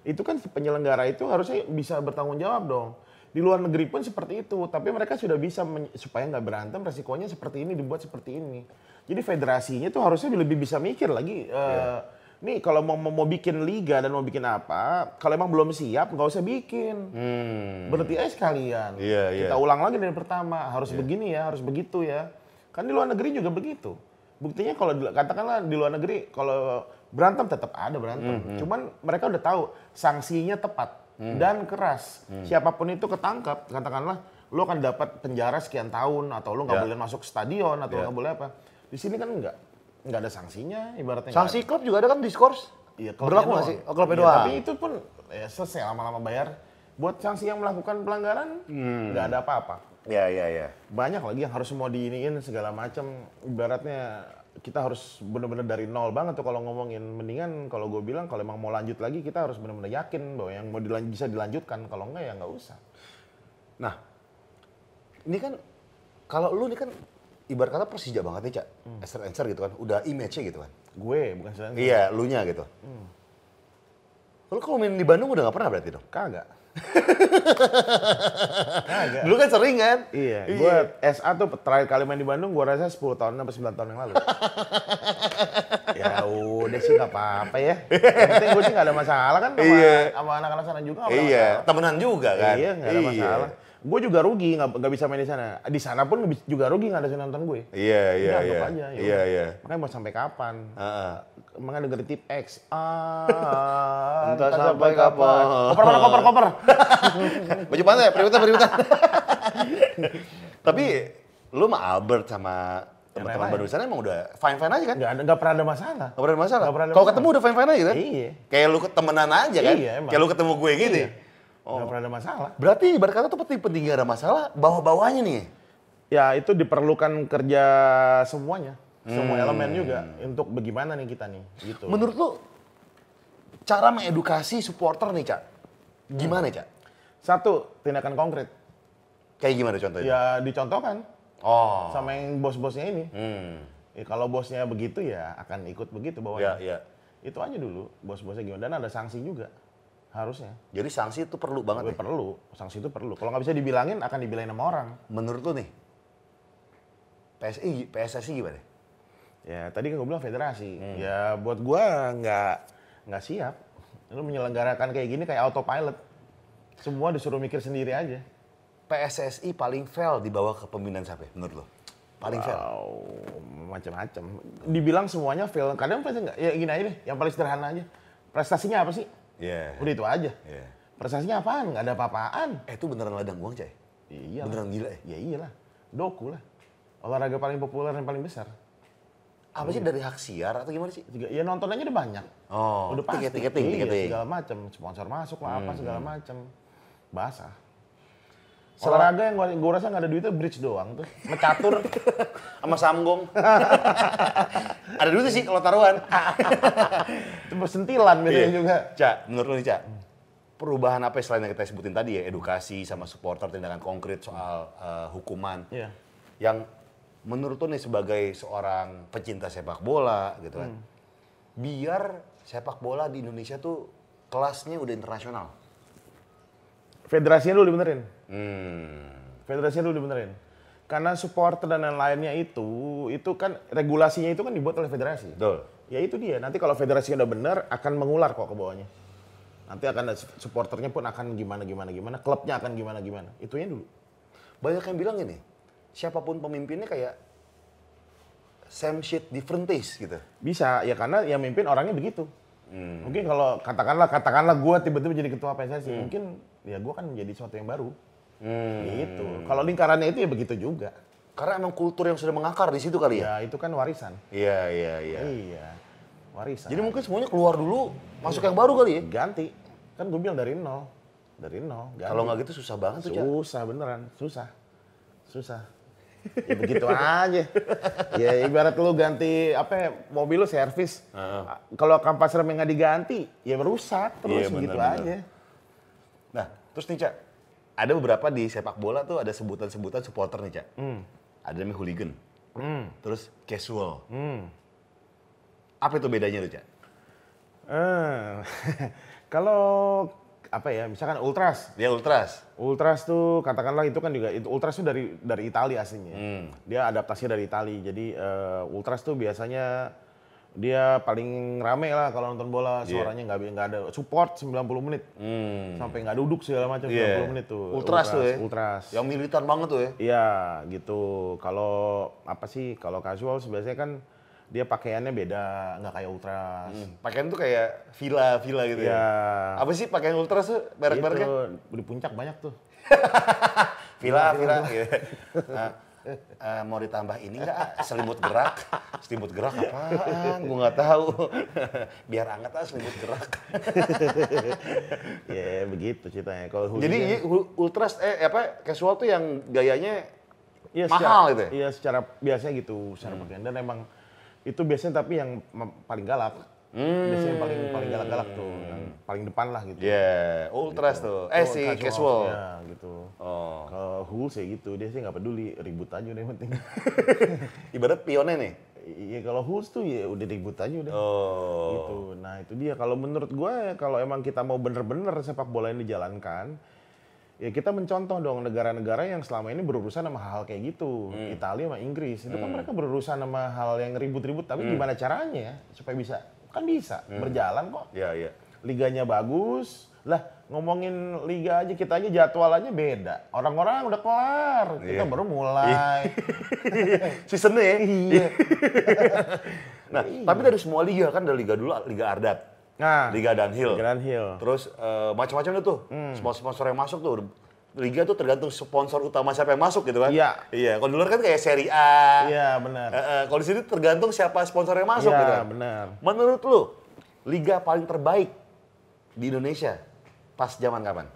itu kan penyelenggara itu harusnya bisa bertanggung jawab dong. Di luar negeri pun seperti itu, tapi mereka sudah bisa supaya nggak berantem, resikonya seperti ini dibuat seperti ini. Jadi federasinya tuh harusnya lebih bisa mikir lagi. eh, Iya. Nih kalau mau, mau mau bikin liga dan mau bikin apa, kalau emang belum siap nggak usah bikin. Hmm. Berarti aja sekalian. Iya, iya. Kita ulang lagi dari pertama. Harus begini ya, harus begitu ya. Kan di luar negeri juga begitu. Buktinya kalau katakanlah di luar negeri kalau berantem tetap ada berantem. Hmm, Cuman mereka udah tahu sanksinya tepat dan keras. Hmm. Siapa pun itu ketangkap, katakanlah lu akan dapat penjara sekian tahun atau lu nggak Ya. boleh masuk stadion atau Ya. nggak boleh apa. Di sini kan enggak. Nggak ada sanksinya ibaratnya. Sanksi klub juga ada kan diskors? Iya, Berlaku nggak sih? Oh, klubnya doang. Tapi itu pun ya selesai lama-lama bayar. Buat sanksi yang melakukan pelanggaran Hmm. nggak ada apa-apa. Iya, iya, iya. Banyak lagi yang harus mau diiniin segala macam. Ibaratnya kita harus benar-benar dari nol banget tuh kalau ngomongin. Mendingan kalau gue bilang kalau emang mau lanjut lagi kita harus benar-benar yakin bahwa yang mau dilan- bisa dilanjutkan. Kalau enggak ya nggak usah. Nah, ini kan kalau lu ini kan ibarat kata Persija banget nih, Cak. Encer-encer gitu kan, udah image-nya gitu kan. Gue bukan sedang Iya, lu nya gitu. Lu kalau main di Bandung udah gak pernah berarti dong? kagak. kagak. Dulu kan sering kan? Iya, gue SA tuh terakhir kali main di Bandung gue rasa 10 tahun sampai 9 tahun yang lalu. ya udah sih nggak apa-apa ya. Yang penting gue sih nggak ada masalah kan sama, Iya. sama anak-anak sana juga. Iya, temenan juga kan? Iya, nggak ada masalah. Gue juga rugi nggak bisa main di sana. Di sana pun juga rugi nggak ada yang nonton gue. Iya, iya, iya. ya Iya, iya. Makanya mau sampai kapan? Heeh. Makanya dengerin tip X. Ah, Entah sampai kapan. Koper mana koper koper. Baju pantai, peributan, peributan. Tapi lu sama Albert sama teman-teman. Bandung sana emang udah fine-fine aja kan? Nggak ada nggak pernah ada masalah. Gak pernah ada masalah. Pernah Kalau ketemu udah fine-fine aja kan? Iya. Kayak lu temenan aja kan? Iya, emang. Kayak lu ketemu gue gitu. Iya. Nggak pernah ada masalah. Berarti ibarat kata tuh penting penting gak ada masalah, bawa-bawanya nih. Ya itu diperlukan kerja semuanya, semua elemen juga untuk bagaimana nih kita nih, gitu. Menurut lu cara mengedukasi supporter nih, Cak? Gimana, Cak? Satu tindakan konkret, Kayak gimana contohnya? ya dicontohkan Oh. sama yang bos-bosnya ini. Hmm. Ya, kalau bosnya begitu ya akan ikut begitu Ya, bawahnya. ya. Itu aja dulu bos-bosnya gimana dan ada sanksi juga harusnya. Jadi sanksi itu perlu banget nih. Perlu, sanksi itu perlu. Kalau nggak bisa dibilangin akan dibilangin sama orang. Menurut lu nih, PSI, PSSI gimana? Ya tadi kan gue bilang federasi. Hmm. Ya buat gua nggak nggak siap. Lu menyelenggarakan kayak gini kayak autopilot. Semua disuruh mikir sendiri aja. PSSI paling fail di bawah kepemimpinan siapa ya, menurut lo? Paling fail? Wow, macam-macam. Dibilang semuanya fail. Kadang pasti nggak. Ya gini aja deh, yang paling sederhana aja. Prestasinya apa sih? Iya. Udah itu aja. Iya. Prestasinya apaan? Nggak ada apa-apaan. Eh itu beneran ladang uang, Cay? Iya. Beneran gila ya? Ya iyalah. Doku lah. Olahraga paling populer dan paling besar. Apa sih dari hak siar atau gimana sih? Ya nontonannya udah banyak. Oh, udah pasti. tiket- tiketing, iya, tiketing. segala macam. Sponsor masuk lah apa segala macam. Basah. Olah- Olahraga yang gua, gua rasa nggak ada duitnya bridge doang tuh. Mecatur. Sama Samgong. Ada dulu sih kalau taruhan. itu bersentilan biasanya Iya. juga. Cak, menurut lo nih, Cak, perubahan apa selain yang kita sebutin tadi ya, edukasi sama supporter, tindakan konkret soal eh, hukuman, Iya. yang menurut lo nih sebagai seorang pecinta sepak bola gitu kan, biar sepak bola di Indonesia tuh kelasnya udah internasional. Federasinya dulu dibenerin. Hmm. Federasinya dulu dibenerin. Karena supporter dan lain-lainnya itu, itu kan regulasinya itu kan dibuat oleh federasi. Betul. Ya itu dia. Nanti kalau federasinya udah bener, akan mengular kok ke bawahnya. Nanti akan supporternya pun akan gimana gimana gimana, klubnya akan gimana gimana. Itunya dulu. Banyak yang bilang ini, siapa pun pemimpinnya kayak same shit different taste gitu. Bisa ya karena yang mimpin orangnya begitu. Mungkin kalau katakanlah katakanlah gue tiba-tiba jadi ketua PSSI, mungkin ya gue kan menjadi sesuatu yang baru. Gitu. Kalau lingkarannya itu ya begitu juga. Karena emang kultur yang sudah mengakar di situ kali ya. Ya itu kan warisan. Iya, iya, iya. Iya. Warisan. Jadi mungkin semuanya keluar dulu, masuk yang baru kali ya. ganti. Kan gue bilang dari nol. Dari nol. Ganti. Kalau nggak gitu susah banget tuh, Cak. Susah beneran, susah. Susah. Ya begitu aja. Ya ibarat lu ganti apa ya, mobil lu servis. Kalau kampas remnya nggak diganti, ya merusak terus Iya, begitu benar-benar. aja. Nah, terus nih, Cak. Ada beberapa di sepak bola tuh ada sebutan-sebutan supporter nih, Cak. Ada namanya hooligan. Terus casual. Apa itu bedanya tuh, Cak? Eh, kalau apa ya, misalkan ultras, Dia ultras. Ultras tuh katakanlah itu kan juga itu Ultras tuh dari dari Italia aslinya. Dia adaptasi dari Italia. Jadi eh, Ultras tuh biasanya dia paling rame lah kalau nonton bola suaranya nggak nggak ada support 90 menit Hmm. sampai nggak duduk segala macam Iya. 90 menit tuh Ultras tuh ya? ultras Yang militan banget tuh ya. iya gitu kalau apa sih kalau casual biasanya kan dia pakaiannya beda nggak kayak ultras Pakaian tuh kayak villa-villa gitu ya. Iya. Apa sih pakaian ultras tuh merek-mereknya? Itu, di puncak banyak tuh Villa, villa. gitu. Nah, eh, mau ditambah ini nggak? Selimut gerak. Selimut gerak apaan? Gue nggak tahu. Biar anget ah selimut gerak. ya begitu ceritanya kalau Jadi ul- ultras eh apa casual tuh yang gayanya Iya, mahal secara, gitu ya? Iya, secara biasanya gitu, secara pakaian. Dan emang itu biasanya tapi yang paling galak. Biasanya yang paling paling galak-galak tuh, yang paling depan lah gitu. Iya, ultras tuh. Eh Oh, si casual. Ya, gitu. Oh. Kalau Hul sih gitu, dia sih nggak peduli, ribut aja udah yang penting. Ibarat pionnya nih. Iya, kalau Hul tuh ya udah ribut aja udah. Oh. Gitu. Nah, itu dia. Kalau menurut gue, kalau emang kita mau bener-bener sepak bola ini dijalankan, ya kita mencontoh dong negara-negara yang selama ini berurusan sama hal kayak gitu. Italia sama Inggris. Itu kan mereka berurusan sama hal yang ribut-ribut, tapi gimana caranya supaya bisa? Kan bisa, berjalan kok. Iya, iya. Liganya bagus. Lah, ngomongin liga aja kita aja jadwalannya beda. Orang-orang udah kelar, kita Iya. baru mulai. Seasonnya ya. iya. Nah, tapi dari semua liga kan dari liga dulu liga Ardat, Nah, liga Downhill. Grand Hill. Terus eh, macam-macam itu tuh. Hmm. Sponsor-sponsor yang masuk tuh. Liga tuh tergantung sponsor utama siapa yang masuk gitu kan. Iya. Iya, kalau di luar kan kayak Serie A. Iya, benar. Eh, eh, kalau di sini tergantung siapa sponsor yang masuk Iya, gitu. kan. benar. Menurut lu, liga paling terbaik di Indonesia pas zaman kapan?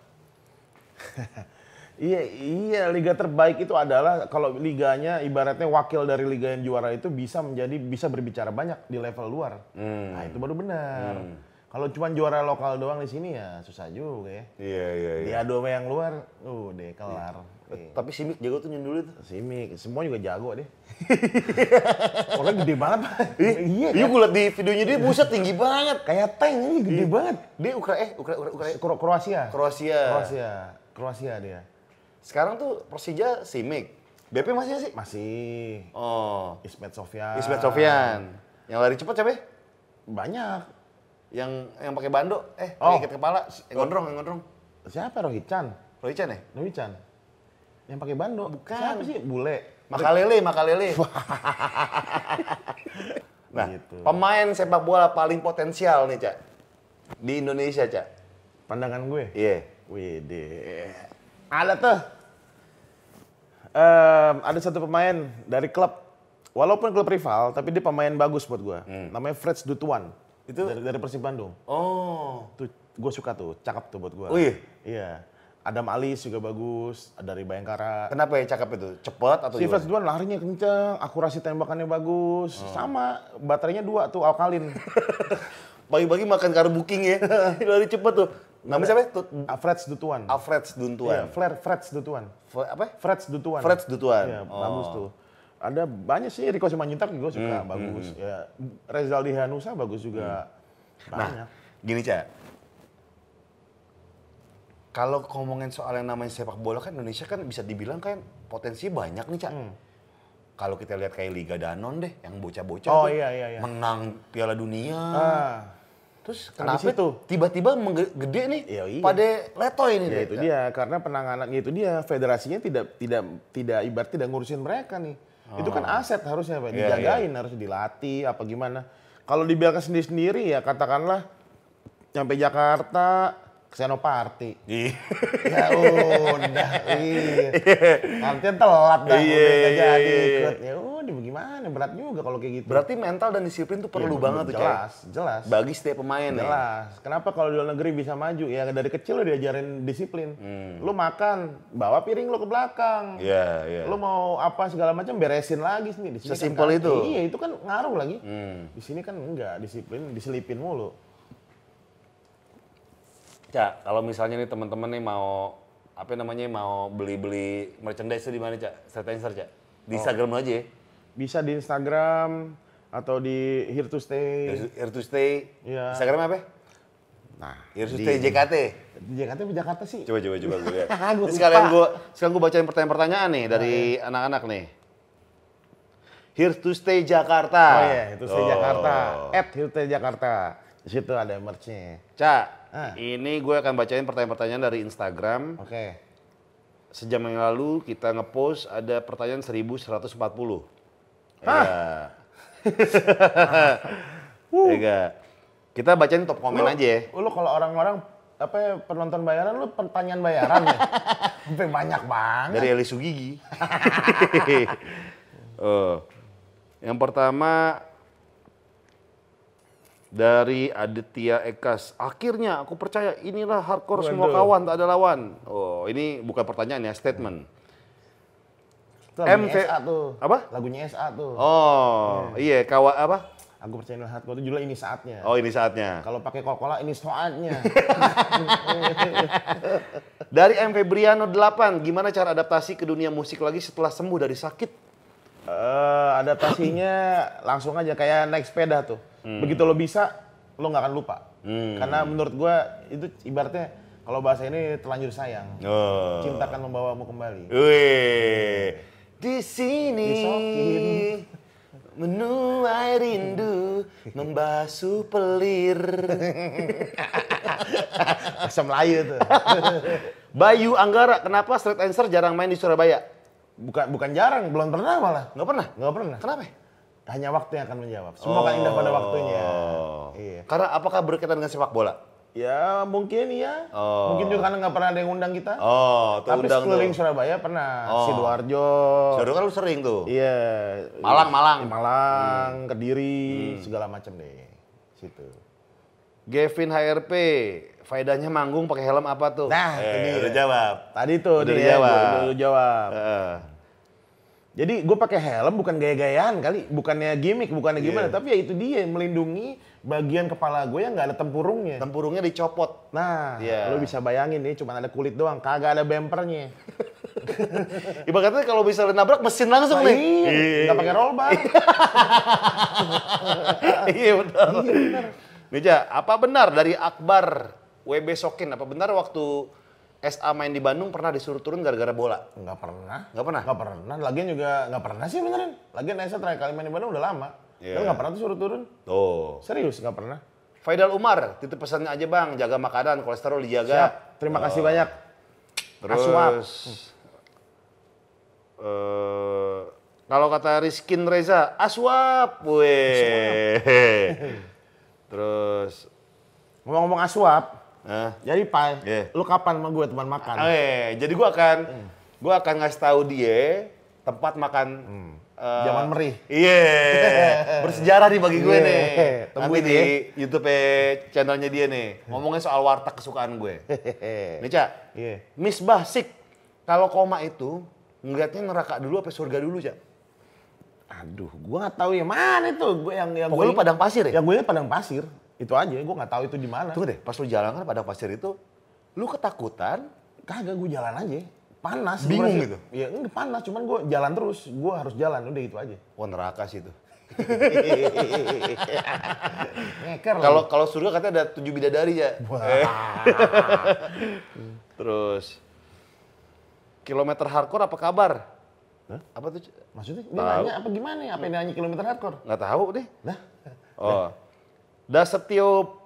Iya, iya liga terbaik itu adalah kalau liganya ibaratnya wakil dari liga yang juara itu bisa menjadi bisa berbicara banyak di level luar. Nah, itu baru benar. Kalau cuma juara lokal doang di sini ya susah juga ya. Iya, iya, Diadu sama yang luar, uh deh kelar. Nih, Tapi Simic jago tuh nyundul itu. Simi, semua juga jago deh. Orangnya gede banget, Pak. iya, Iya, gue liat di videonya dia buset tinggi banget. kayak tank ini gede banget. Dia Ukra eh Ukra Ukra, Ukra Kro- Kroasia. Kroasia. Kroasia. Kroasia dia. Sekarang tuh Persija Simic. BP masih sih? Masih Oh, Ismet Sofyan. Ismet Sofyan. Yang lari cepat siapa? ya? Banyak. Yang yang pakai bando, eh Oh. ikat kepala, yang gondrong, yang gondrong. Siapa Rohit Chan? Roy Chan ya? Rohit Chan. Yang pakai bando. Bukan. Siapa sih? Bule. Makalele, Makalele. nah, Gitu. pemain sepak bola paling potensial nih, Cak. Di Indonesia, Cak. Pandangan gue. Iya. Wede. Ada tuh. Em, ada satu pemain dari klub, walaupun klub rival, tapi dia pemain bagus buat gue. Namanya Freds Dutuan. Itu- dari, dari Persib Bandung. Oh. Tuh, gue suka tuh, cakep tuh buat gue. Oh iya? Iya. Adam Alis juga bagus, dari Bayangkara. Kenapa ya cakep itu? Cepat atau Si gimana? Freds Dutuan larinya kenceng, akurasi tembakannya bagus. Oh. Sama, baterainya dua tuh, alkalin. Pagi-pagi makan karbo booking ya. Lari cepet tuh. Namanya siapa? Ah, Freds Dutuan. Alfred Iya, Duntuan. Flair, Freds Dutuan. Apa? Freds Dutuan. Freds Dutuan. Iya, Oh. bagus tuh. Ada banyak sih Rico Simanjuntak juga suka Hmm, bagus. Ya Rezaldi Hanusa bagus juga. Nah, Banyak. gini Cak. Kalau ngomongin soal yang namanya sepak bola kan Indonesia kan bisa dibilang kan potensi banyak nih Cak. Hmm. Kalau kita lihat kayak Liga Danon deh, yang bocah-bocah Oh, iya, iya, iya. menang Piala Dunia. Ah, Terus kenapa itu. tiba-tiba gede nih? Iya, iya. Pada letoy nih. Ya deh. itu dia, karena penanganannya itu dia, federasinya tidak tidak tidak ibarat tidak ngurusin mereka nih. Itu kan aset harusnya Pak, Oh. Iya, dijagain, harus dilatih apa gimana. Kalau dibiarkan sendiri-sendiri ya katakanlah sampai Jakarta Xenoparty. Iya. Ya udah, iya. Nanti telat dah, Iya, udah iya, jadi iya. ikut. Ya udah bagaimana, berat juga kalau kayak gitu. Berarti mental dan disiplin tuh perlu Ya, banget tuh. Jelas, jelas. Bagi setiap pemain nih. Jelas. Kenapa kalau di luar negeri bisa maju? Ya dari kecil lo diajarin disiplin. Hmm. Lu makan, bawa piring lo ke belakang. Iya, iya. Lu mau apa segala macam beresin lagi kan Sesimpel kan- itu. Hmm. Iya, itu kan ngaruh lagi. Di sini kan enggak, disiplin diselipin mulu. Cak, kalau misalnya nih teman-teman nih mau apa namanya mau beli-beli merchandise di mana, Cak? Street Answer, Cak. Di Oh. Instagram aja ya. Bisa di Instagram atau di Here to Stay. Here to stay. Iya. Instagram apa? Nah, Here to di- stay JKT. Di Jakarta apa Jakarta sih? Coba coba coba gue lihat. Sekalian gue sekarang gue bacain pertanyaan-pertanyaan nih dari anak-anak nih. Here to stay Jakarta. Oh iya, itu Stay Oh. Jakarta. At Here to Stay Jakarta. Di situ ada merch-nya. Cak, Ah. ini gue akan bacain pertanyaan-pertanyaan dari Instagram. Oke. Sejam yang lalu kita ngepost ada pertanyaan 1140. Hah? Ya enggak? Kita bacain top komen Lu- aja ya. Lu kalau orang-orang apa ya, penonton bayaran lu pertanyaan bayaran ya? Sampai banyak banget. Dari Eli Sugigi. oh. Yang pertama dari Aditya Ekas. Akhirnya aku percaya inilah hardcore semua Waduh. kawan tak ada lawan. Oh, ini bukan pertanyaan ya, statement. Itu MV SA tuh. Apa? Lagunya SA tuh. Oh, iya kawan apa? Aku percaya dengan hardcore itu judulnya ini saatnya. Oh, ini saatnya. Kalau pakai Coca-Cola ini saatnya. Dari M Febriano 8, gimana cara adaptasi ke dunia musik lagi setelah sembuh dari sakit? Eh, adaptasinya langsung aja kayak naik sepeda tuh. Hmm. Begitu lo bisa, lo nggak akan lupa. Karena menurut gua itu ibaratnya kalau bahasa ini telanjur sayang. Oh. Cinta akan membawamu kembali. Wih, di sini Disokin. menuai rindu membasuh pelir. Bahasa Melayu tuh. Bayu Anggara, kenapa Street Answer jarang main di Surabaya? Bukan bukan jarang, belum pernah malah. Nggak pernah? Nggak pernah. Kenapa? Hanya waktu yang akan menjawab. Semua kan indah pada waktunya. Iya. Karena apakah berkaitan dengan sepak bola? Ya mungkin iya. Oh. Mungkin juga karena nggak pernah ada yang undang kita. Oh, tuh Tapi undang sekeliling tuh. Surabaya pernah. Oh. Sidoarjo. Saudara kan lu sering tuh. Iya. Malang, Malang. Hmm. Malang, Kediri, segala macam deh. Situ. Gavin HRP, faedahnya manggung pakai helm apa tuh? Nah, eh, dia. udah jawab. Tadi tuh Udah dia, dijawab. gua udah jawab. Heeh. Jadi gue pakai helm bukan gaya-gayaan kali, bukannya gimmick, bukannya gimana, Iya. tapi ya itu dia melindungi bagian kepala gue yang nggak ada tempurungnya. Tempurungnya dicopot. Nah, Iya. lo bisa bayangin nih, cuma ada kulit doang, kagak ada bempernya. Ibaratnya kalau misalnya nabrak mesin langsung Nah, nih. iya, nggak pakai roll bar. iya benar. Nih Ja, apa benar dari Akbar WB Sokin? Apa benar waktu SA main di Bandung pernah disuruh turun gara-gara bola? Nggak pernah. Nggak pernah? Nggak pernah. Lagian juga nggak pernah sih beneran. Lagian Esa terakhir kali main di Bandung udah lama. Iya. Tapi nggak pernah tuh suruh turun. Tuh. Serius nggak pernah. Faidal Umar, titip pesannya aja bang, jaga makanan, kolesterol dijaga. Siap. Terima kasih banyak. Terus, eh, kalau kata Rizkin Reza, aswap, weh. Terus, Ngomong-ngomong aswap, eh, jadi Pai, Iya. lu kapan sama gue teman makan? eh, jadi gua akan, gua akan ngasih tahu dia tempat makan. eh, Zaman merih. Iya, bersejarah nih bagi gue Iya, nih. tungguin Nanti di YouTube channelnya dia nih, ngomongin soal warteg kesukaan gue. Nih Cak, Iya. Misbah Sik, kalau koma itu ngeliatnya neraka dulu apa surga dulu Cak? Aduh, gue nggak tahu yang mana itu. Gue yang yang Pokoknya lu padang pasir ya? Yang gue padang pasir. Itu aja, gue nggak tahu itu di mana. Tunggu deh, pas lu jalan kan padang pasir itu, lu ketakutan, Kagak, gue jalan aja. Panas. Bingung gitu? Iya, enggak panas. Cuman gue jalan terus. Gue harus jalan, udah gitu aja. wah neraka sih itu. Kalau kalau surga katanya ada tujuh bidadari ya. Terus, kilometer hardcore apa kabar? Hah? Apa tuh? Maksudnya dia Tahu. nanya apa gimana? Apa yang nanya kilometer hardcore? Nggak tahu deh. Nah, Oh. Dasetio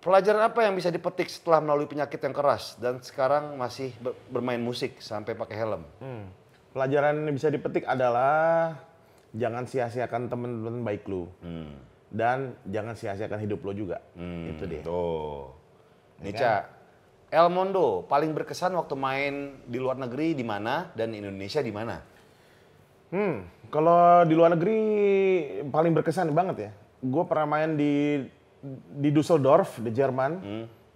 Pelajaran apa yang bisa dipetik setelah melalui penyakit yang keras dan sekarang masih ber- bermain musik sampai pakai helm? Hmm. Pelajaran yang bisa dipetik adalah jangan sia-siakan teman-teman baik lu. Dan jangan sia-siakan hidup lo juga. Itu dia. Tuh. Nica, El Mondo paling berkesan waktu main di luar negeri di mana dan Indonesia di mana? Hmm, kalau di luar negeri paling berkesan banget ya. Gue pernah main di di Düsseldorf di Jerman.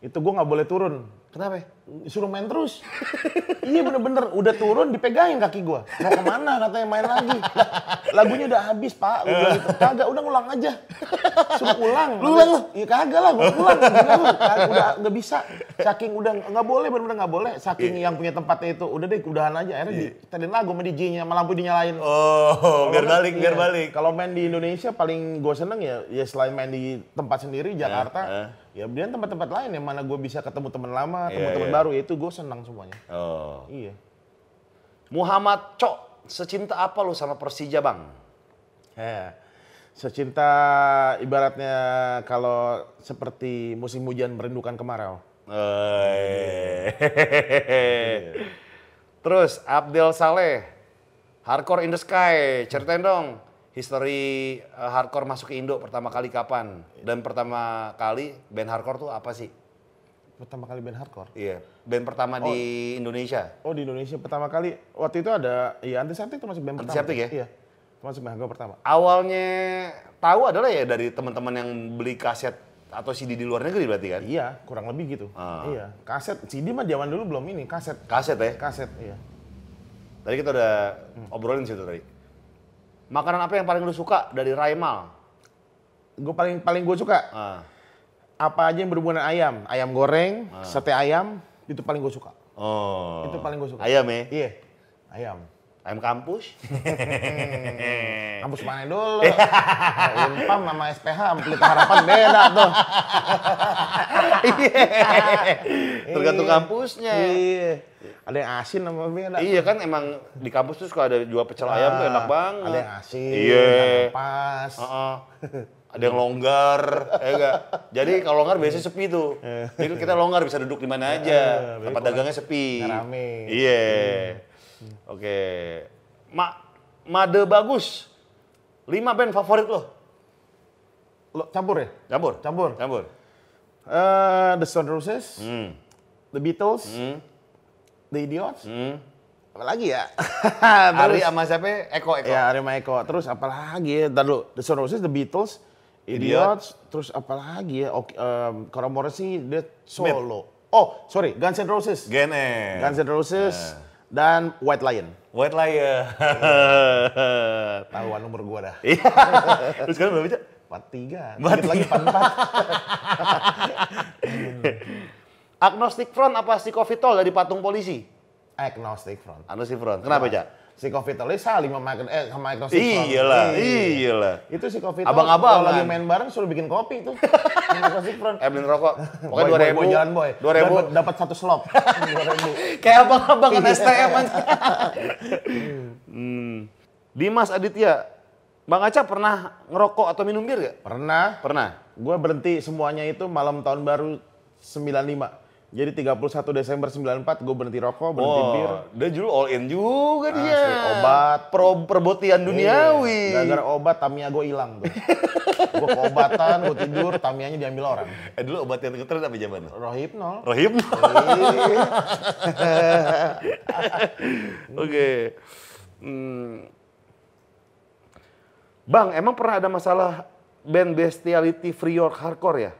Itu gue nggak boleh turun. Kenapa? Suruh main terus. iya bener-bener, udah turun dipegangin kaki gue. Mau ke mana katanya main lagi. Lah, lagunya udah habis pak. Bilang gitu. Kagak, udah ngulang aja. Suruh ulang. Lu ulang? Iya kagak lah, gue ulang. Kagak, udah nggak bisa. Saking udah nggak boleh, bener-bener nggak boleh. Saking yang punya tempatnya itu, udah deh udahan aja. Akhirnya diterin lagu sama DJ-nya, sama lampu dinyalain. Oh, biar balik, biar iya. balik. Kalau main di Indonesia paling gue seneng ya, ya selain main di tempat sendiri Jakarta, eh. ya kemudian tempat-tempat lain yang mana gue bisa ketemu teman lama, Iya, teman-teman iya. Baru, ya itu gue senang semuanya. Oh. Iya. Muhammad Cok, secinta apa lu sama Persija bang? Ya. Secinta ibaratnya kalau seperti musim hujan merindukan kemarau. Eh. Terus Abdel Saleh, Hardcore in the Sky, ceritain dong history eh, hardcore masuk ke Indo pertama kali kapan? Dan pertama kali band hardcore tuh apa sih? Pertama kali band hardcore. Iya, band pertama di Indonesia. Oh di Indonesia pertama kali, waktu itu ada, ya antiseptik termasuk band pertama. Antiseptik ya? Iya, termasuk band hardcore pertama. Awalnya tahu adalah ya dari teman-teman yang beli kaset atau CD di luar negeri berarti kan? Iya, kurang lebih gitu. Ah. Iya, kaset, CD mah zaman dulu belum ini, kaset. Kaset ya? Kaset, iya. Tadi kita udah obrolin situ tadi. Makanan apa yang paling lu suka dari Raimal? Gue paling paling gue suka Ah. Apa aja yang berhubungan ayam, ayam goreng, sate ayam, itu paling gue suka. Oh. Itu paling gue suka. Ayam ya? Iya, ayam. Ayam kampus? Kampus mana dulu? Unpam sama SPH, Pelita Harapan beda tuh. Tergantung kampusnya. Iya. Ada yang asin sama beda. Iya kan emang di kampus tuh suka ada jual pecel ayam tuh enak banget. Ah, Ada yang asin, Iya. ada yang pas. Heeh. Ada yang longgar, ya enggak? Jadi kalau longgar biasanya sepi tuh. Jadi kita longgar bisa duduk di mana aja. Tempat dagangnya sepi. rame. Iya. Oke. Ma Made bagus. Lima band favorit lo. Lo campur ya? Campur. Campur. Campur. Eh, The Stone Roses, Hmm. The Beatles, Hmm. The Idiots, Hmm. apa lagi ya? Ari Terus- sama siapa? Eko Eko. Ya, Arema Eko. Terus apa lagi ya? Ntar dulu, The Stone Roses, The Beatles, Idiots, terus apa lagi ya? Oke, um, kalau Morrissey, dia solo. Oh, sorry, Guns N' Roses. Gene. Guns N' Roses dan White Lion. White Lion. Tahuan umur gua dah. Iya. Terus sekarang berapa, Cak? 43. Empat Dikit lagi 44. Agnostic Front apa Sikofitol dari patung polisi? Agnostic Front. Agnostic Front. Kenapa, Cak? Si Covid itu saling sama Agn- eh, sama Agnostic Front. Iyalah, Iya. iyalah. Itu si Covid Abang-abangan. kalau lagi main bareng suruh bikin kopi tuh. Agnostic Front. Eh, beliin rokok. Pokoknya dua ribu. jalan boy. Dua ribu. Dapat- satu slop. Dua ribu. Kayak abang-abang kan Iya. STM aja. hmm. Dimas Aditya, Bang Aca pernah ngerokok atau minum bir gak? Pernah. Pernah. Gue berhenti semuanya itu malam tahun baru 95. Jadi 31 Desember 94 gue berhenti rokok, berhenti bir. Oh, dia dulu all in juga dia. Asli, obat. Pro perbotian duniawi. Iya. Gara-gara obat Tamiya gue hilang tuh. gue keobatan, gue tidur, Tamiyanya diambil orang. Eh dulu obat yang ngetren apa zaman? Rohipnol. Rohim. Iya. Oke. Hmm. Bang, emang pernah ada masalah band Bestiality Free York Hardcore ya?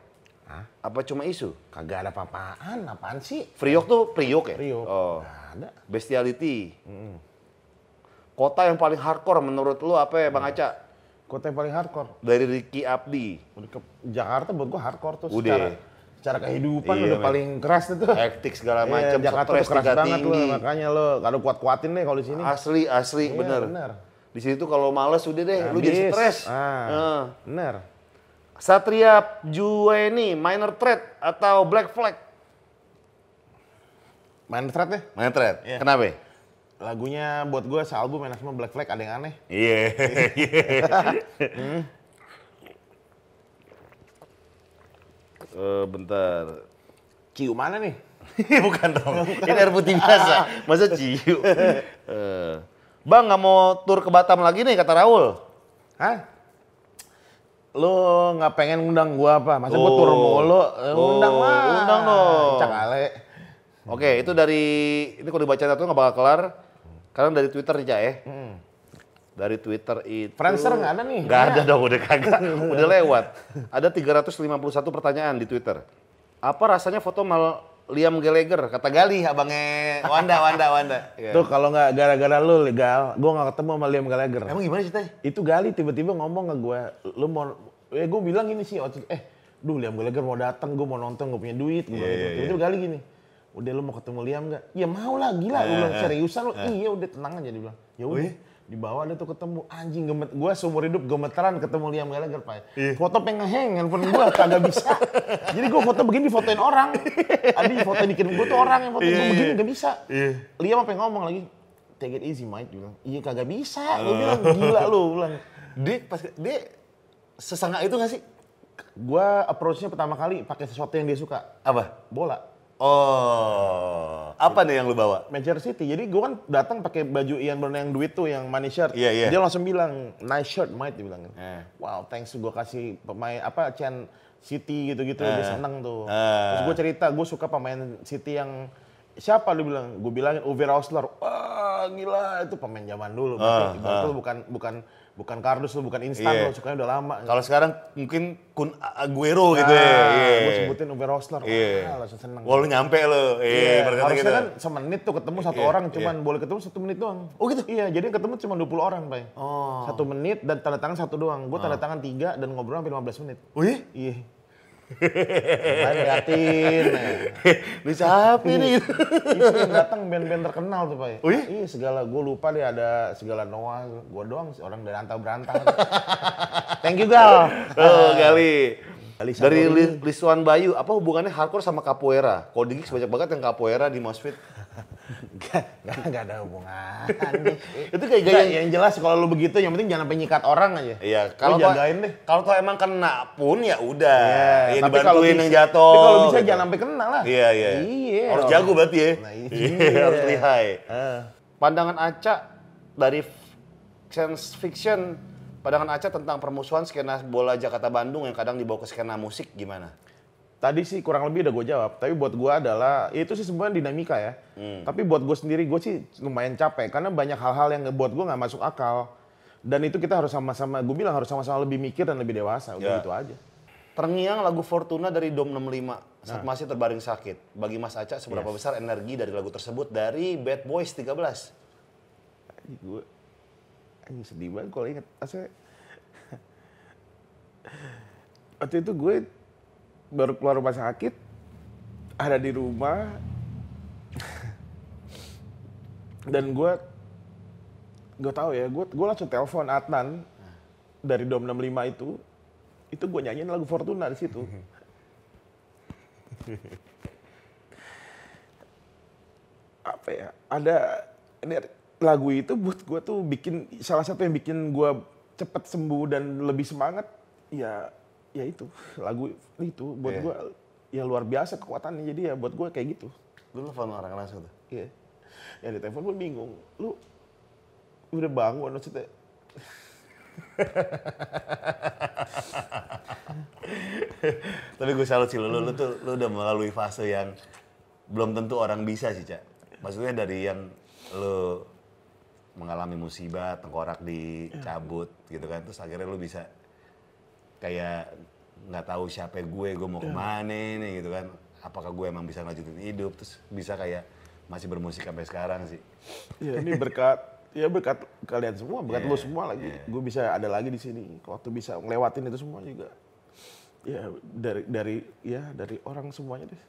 Hah? Apa cuma isu? Kagak ada apa-apaan, apaan sih? York tuh Priok ya? Rio. Oh. Nggak ada. Bestiality. Kota yang paling hardcore menurut lu apa ya Bang Aca? Kota yang paling hardcore. Dari Ricky Abdi. Jakarta buat gue hardcore tuh Udah. secara secara kehidupan Iya, udah men. paling keras itu. Hektik segala Iya, macam, Jakarta stres keras banget tinggi. loh, makanya lo kalau kuat-kuatin deh kalau di sini. Asli, asli, Iya, bener. bener. Di situ kalau males udah deh, lu jadi Habis. stres. Ah, Eh. Bener. Satria Juweni, Minor Threat atau Black Flag? Main thread deh. Minor Threat. Iya. Kenapa? Lagunya buat gue sealbum enak semua Black Flag ada yang aneh. Iya. Eh, bentar. Ciu mana nih? Bukan dong. Ini air putih biasa. Masa ciu? Eh, Bang nggak mau tur ke Batam lagi nih kata Raul. Hah? Lu nggak pengen ngundang gua apa? Masa gua Oh. tur mulu? Eh, Oh, Undang mah. undang dong. Cak ale. Oke, itu dari ini kalau dibaca satu nggak bakal kelar. Karena dari Twitter aja ya. Dari Twitter itu. Friendster nggak ada nih? Nggak ada dong, udah kagak. udah lewat. Ada 351 pertanyaan di Twitter. Apa rasanya foto mal Liam Gallagher? Kata Gali, abangnya Wanda, Wanda, Wanda. Iya. Tuh kalau nggak gara-gara lu legal, gua nggak ketemu sama Liam Gallagher. Emang gimana ceritanya? Itu Gali tiba-tiba ngomong ke gue, lu mau, eh gue bilang gini sih, eh, duh Liam Gallagher mau datang, gue mau nonton, gue punya duit, gue bilang Iya, gitu. iya, Tiba-tiba Gali gini, udah lu mau ketemu Liam gak? Ya mau lah, gila, gue bilang seriusan lu, iya udah tenang aja, dia bilang. Ya udah, dibawa ada tuh ketemu, anjing gemet, gue seumur hidup gemeteran ketemu Liam Gallagher, Pak. Foto pengen hang, handphone gue kagak bisa. Jadi gue foto begini difotoin orang. Adi foto dikirim gue tuh orang yang foto gue begini gak bisa. Liam apa yang ngomong lagi? Take it easy, mate. Bilang, iya kagak bisa. Gue bilang, gila lu. Bilang, Dia pas dia sesangka itu nggak sih? gue approach-nya pertama kali pakai sesuatu yang dia suka. Apa? Bola. Oh, apa nih yang lu bawa? Manchester City. Jadi gue kan datang pakai baju Ian Brown yang duit tuh, yang money shirt. Iya, iya. Dia langsung bilang, nice shirt, mate. Dia bilang. Eh. Wow, thanks gue kasih pemain, apa, Chan City gitu-gitu. Dia seneng tuh. Eh. Terus gue cerita, gue suka pemain City yang siapa dia bilang? Gue bilangin Uwe Rosler. Wah, gila itu pemain zaman dulu. Berarti ibarat lu bukan bukan bukan kardus lu, bukan instan Iya. lu, sukanya udah lama. Kalau sekarang mungkin Kun Aguero gitu Ah, ya. Iya. Gue sebutin Uwe Rosler. Iya. Wah, langsung seneng. Wah, lu nyampe lu. Iya, Iya, berkata harusnya gitu. kan semenit tuh ketemu satu Iya, orang, cuman boleh ketemu satu menit doang. Oh, gitu? Iya, jadi ketemu cuma 20 orang, Pak. Oh. Satu menit dan tanda tangan satu doang. Gue tanda tangan tiga dan ngobrol sampai 15 menit. Oh iya? Saya ngeliatin. Lu siapa nih? Itu yang datang band-band terkenal tuh, Pak. Oh iya? Iya, segala. Gue lupa deh ada segala Noah. Gue doang sih, orang dari antah berantah. Thank you, Gal. Oh, Gali. Gali Dari. Li- Liswan Bayu, apa hubungannya hardcore sama capoeira? Kalau di Gigs banyak banget yang capoeira di Mosfit. Gak, gak, gak ada hubungan. Itu kayak gaya yang jelas kalau lu begitu, yang penting jangan sampai nyikat orang aja. Iya, kalau jagain deh. Kalau tuh emang kena pun ya udah. Iya, ya tapi kalau yang jatuh. Tapi kalau bisa gitu. jangan sampai kena lah. Iya, iya. Iya. Harus jago berarti ya. Nah, Iya, iya. harus lihai. Eh. Pandangan Aca dari science fiction, pandangan Aca tentang permusuhan skena bola Jakarta Bandung yang kadang dibawa ke skena musik gimana? Tadi sih kurang lebih udah gue jawab. Tapi buat gue adalah ya itu sih semuanya dinamika ya. Hmm. Tapi buat gue sendiri gue sih lumayan capek karena banyak hal-hal yang ngebuat gue nggak masuk akal. Dan itu kita harus sama-sama, gue bilang harus sama-sama lebih mikir dan lebih dewasa. Udah Ya. gitu aja. Terngiang lagu Fortuna dari Dom 65 saat Nah. masih terbaring sakit. Bagi Mas Aca seberapa Yes. besar energi dari lagu tersebut dari Bad Boys 13? Anjing, gue anjing sedih banget kalau inget. Asli. Waktu itu gue baru keluar rumah sakit, ada di rumah, dan gue gue tahu ya, gue gue langsung telepon Adnan dari Dom 65 itu, itu gue nyanyiin lagu Fortuna di situ. apa ya ada ini lagu itu buat gue tuh bikin salah satu yang bikin gue cepet sembuh dan lebih semangat ya ya itu lagu itu buat Iya. gue ya luar biasa kekuatannya jadi ya buat gue kayak gitu Lu telepon orang langsung tuh. Iya. yang di telepon pun bingung lu udah bangun maksudnya Tapi gue salut sih lu, lu, lu tuh lu udah melalui fase yang belum tentu orang bisa sih, Cak. Maksudnya dari yang lu mengalami musibah, tengkorak dicabut gitu kan, terus akhirnya lu bisa kayak nggak tahu siapa gue, gue mau ke mana nih gitu kan. Apakah gue emang bisa lanjutin hidup, terus bisa kayak masih bermusik sampai sekarang sih. ya ini berkat ya berkat kalian semua berkat Iya, lu semua lagi. gue bisa ada lagi di sini. Waktu bisa ngelewatin itu semua juga. Ya dari dari ya dari orang semuanya deh.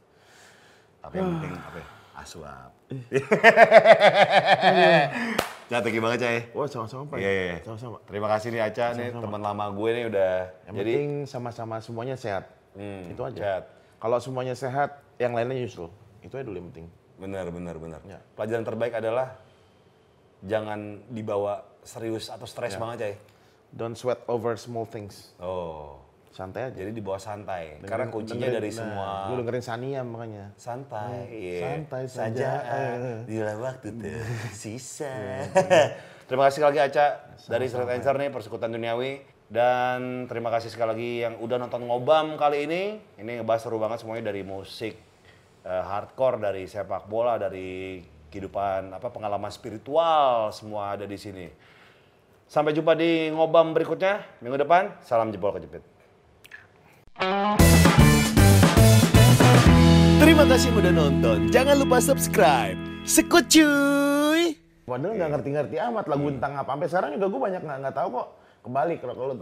Apa yang penting apa ya? Aswap. Cak, thank you banget, Cak. ya. wah sama-sama pak Iya, iya. sama-sama Terima kasih nih Aca nih teman lama gue nih udah yang jadi penting sama-sama semuanya sehat Hmm, itu aja sehat. kalau semuanya sehat yang lainnya nyusul itu aja dulu yang penting benar benar benar. Ya. Pelajaran terbaik adalah jangan dibawa serius atau Ya. stres banget, Cak. don't sweat over small things Oh. Santai aja. Jadi di bawah santai. Karena kuncinya dari semua Gue dengerin Sania makanya. santai. iya. santai saja. saja. Eh. Bila waktu tersisa. terima kasih sekali lagi Aca dari Street Answer nih Persekutuan Duniawi dan terima kasih sekali lagi yang udah nonton ngobam kali ini. Ini ngebahas seru banget semuanya dari musik eh, hardcore, dari sepak bola, dari kehidupan apa pengalaman spiritual semua ada di sini. Sampai jumpa di ngobam berikutnya minggu depan. Salam jempol kejepit. Terima kasih udah nonton. Jangan lupa subscribe. Sekut cuy. Padahal nggak ngerti-ngerti amat lagu tentang apa. Sampai sekarang juga gue banyak nggak nggak tahu kok. Kebalik kalau kalau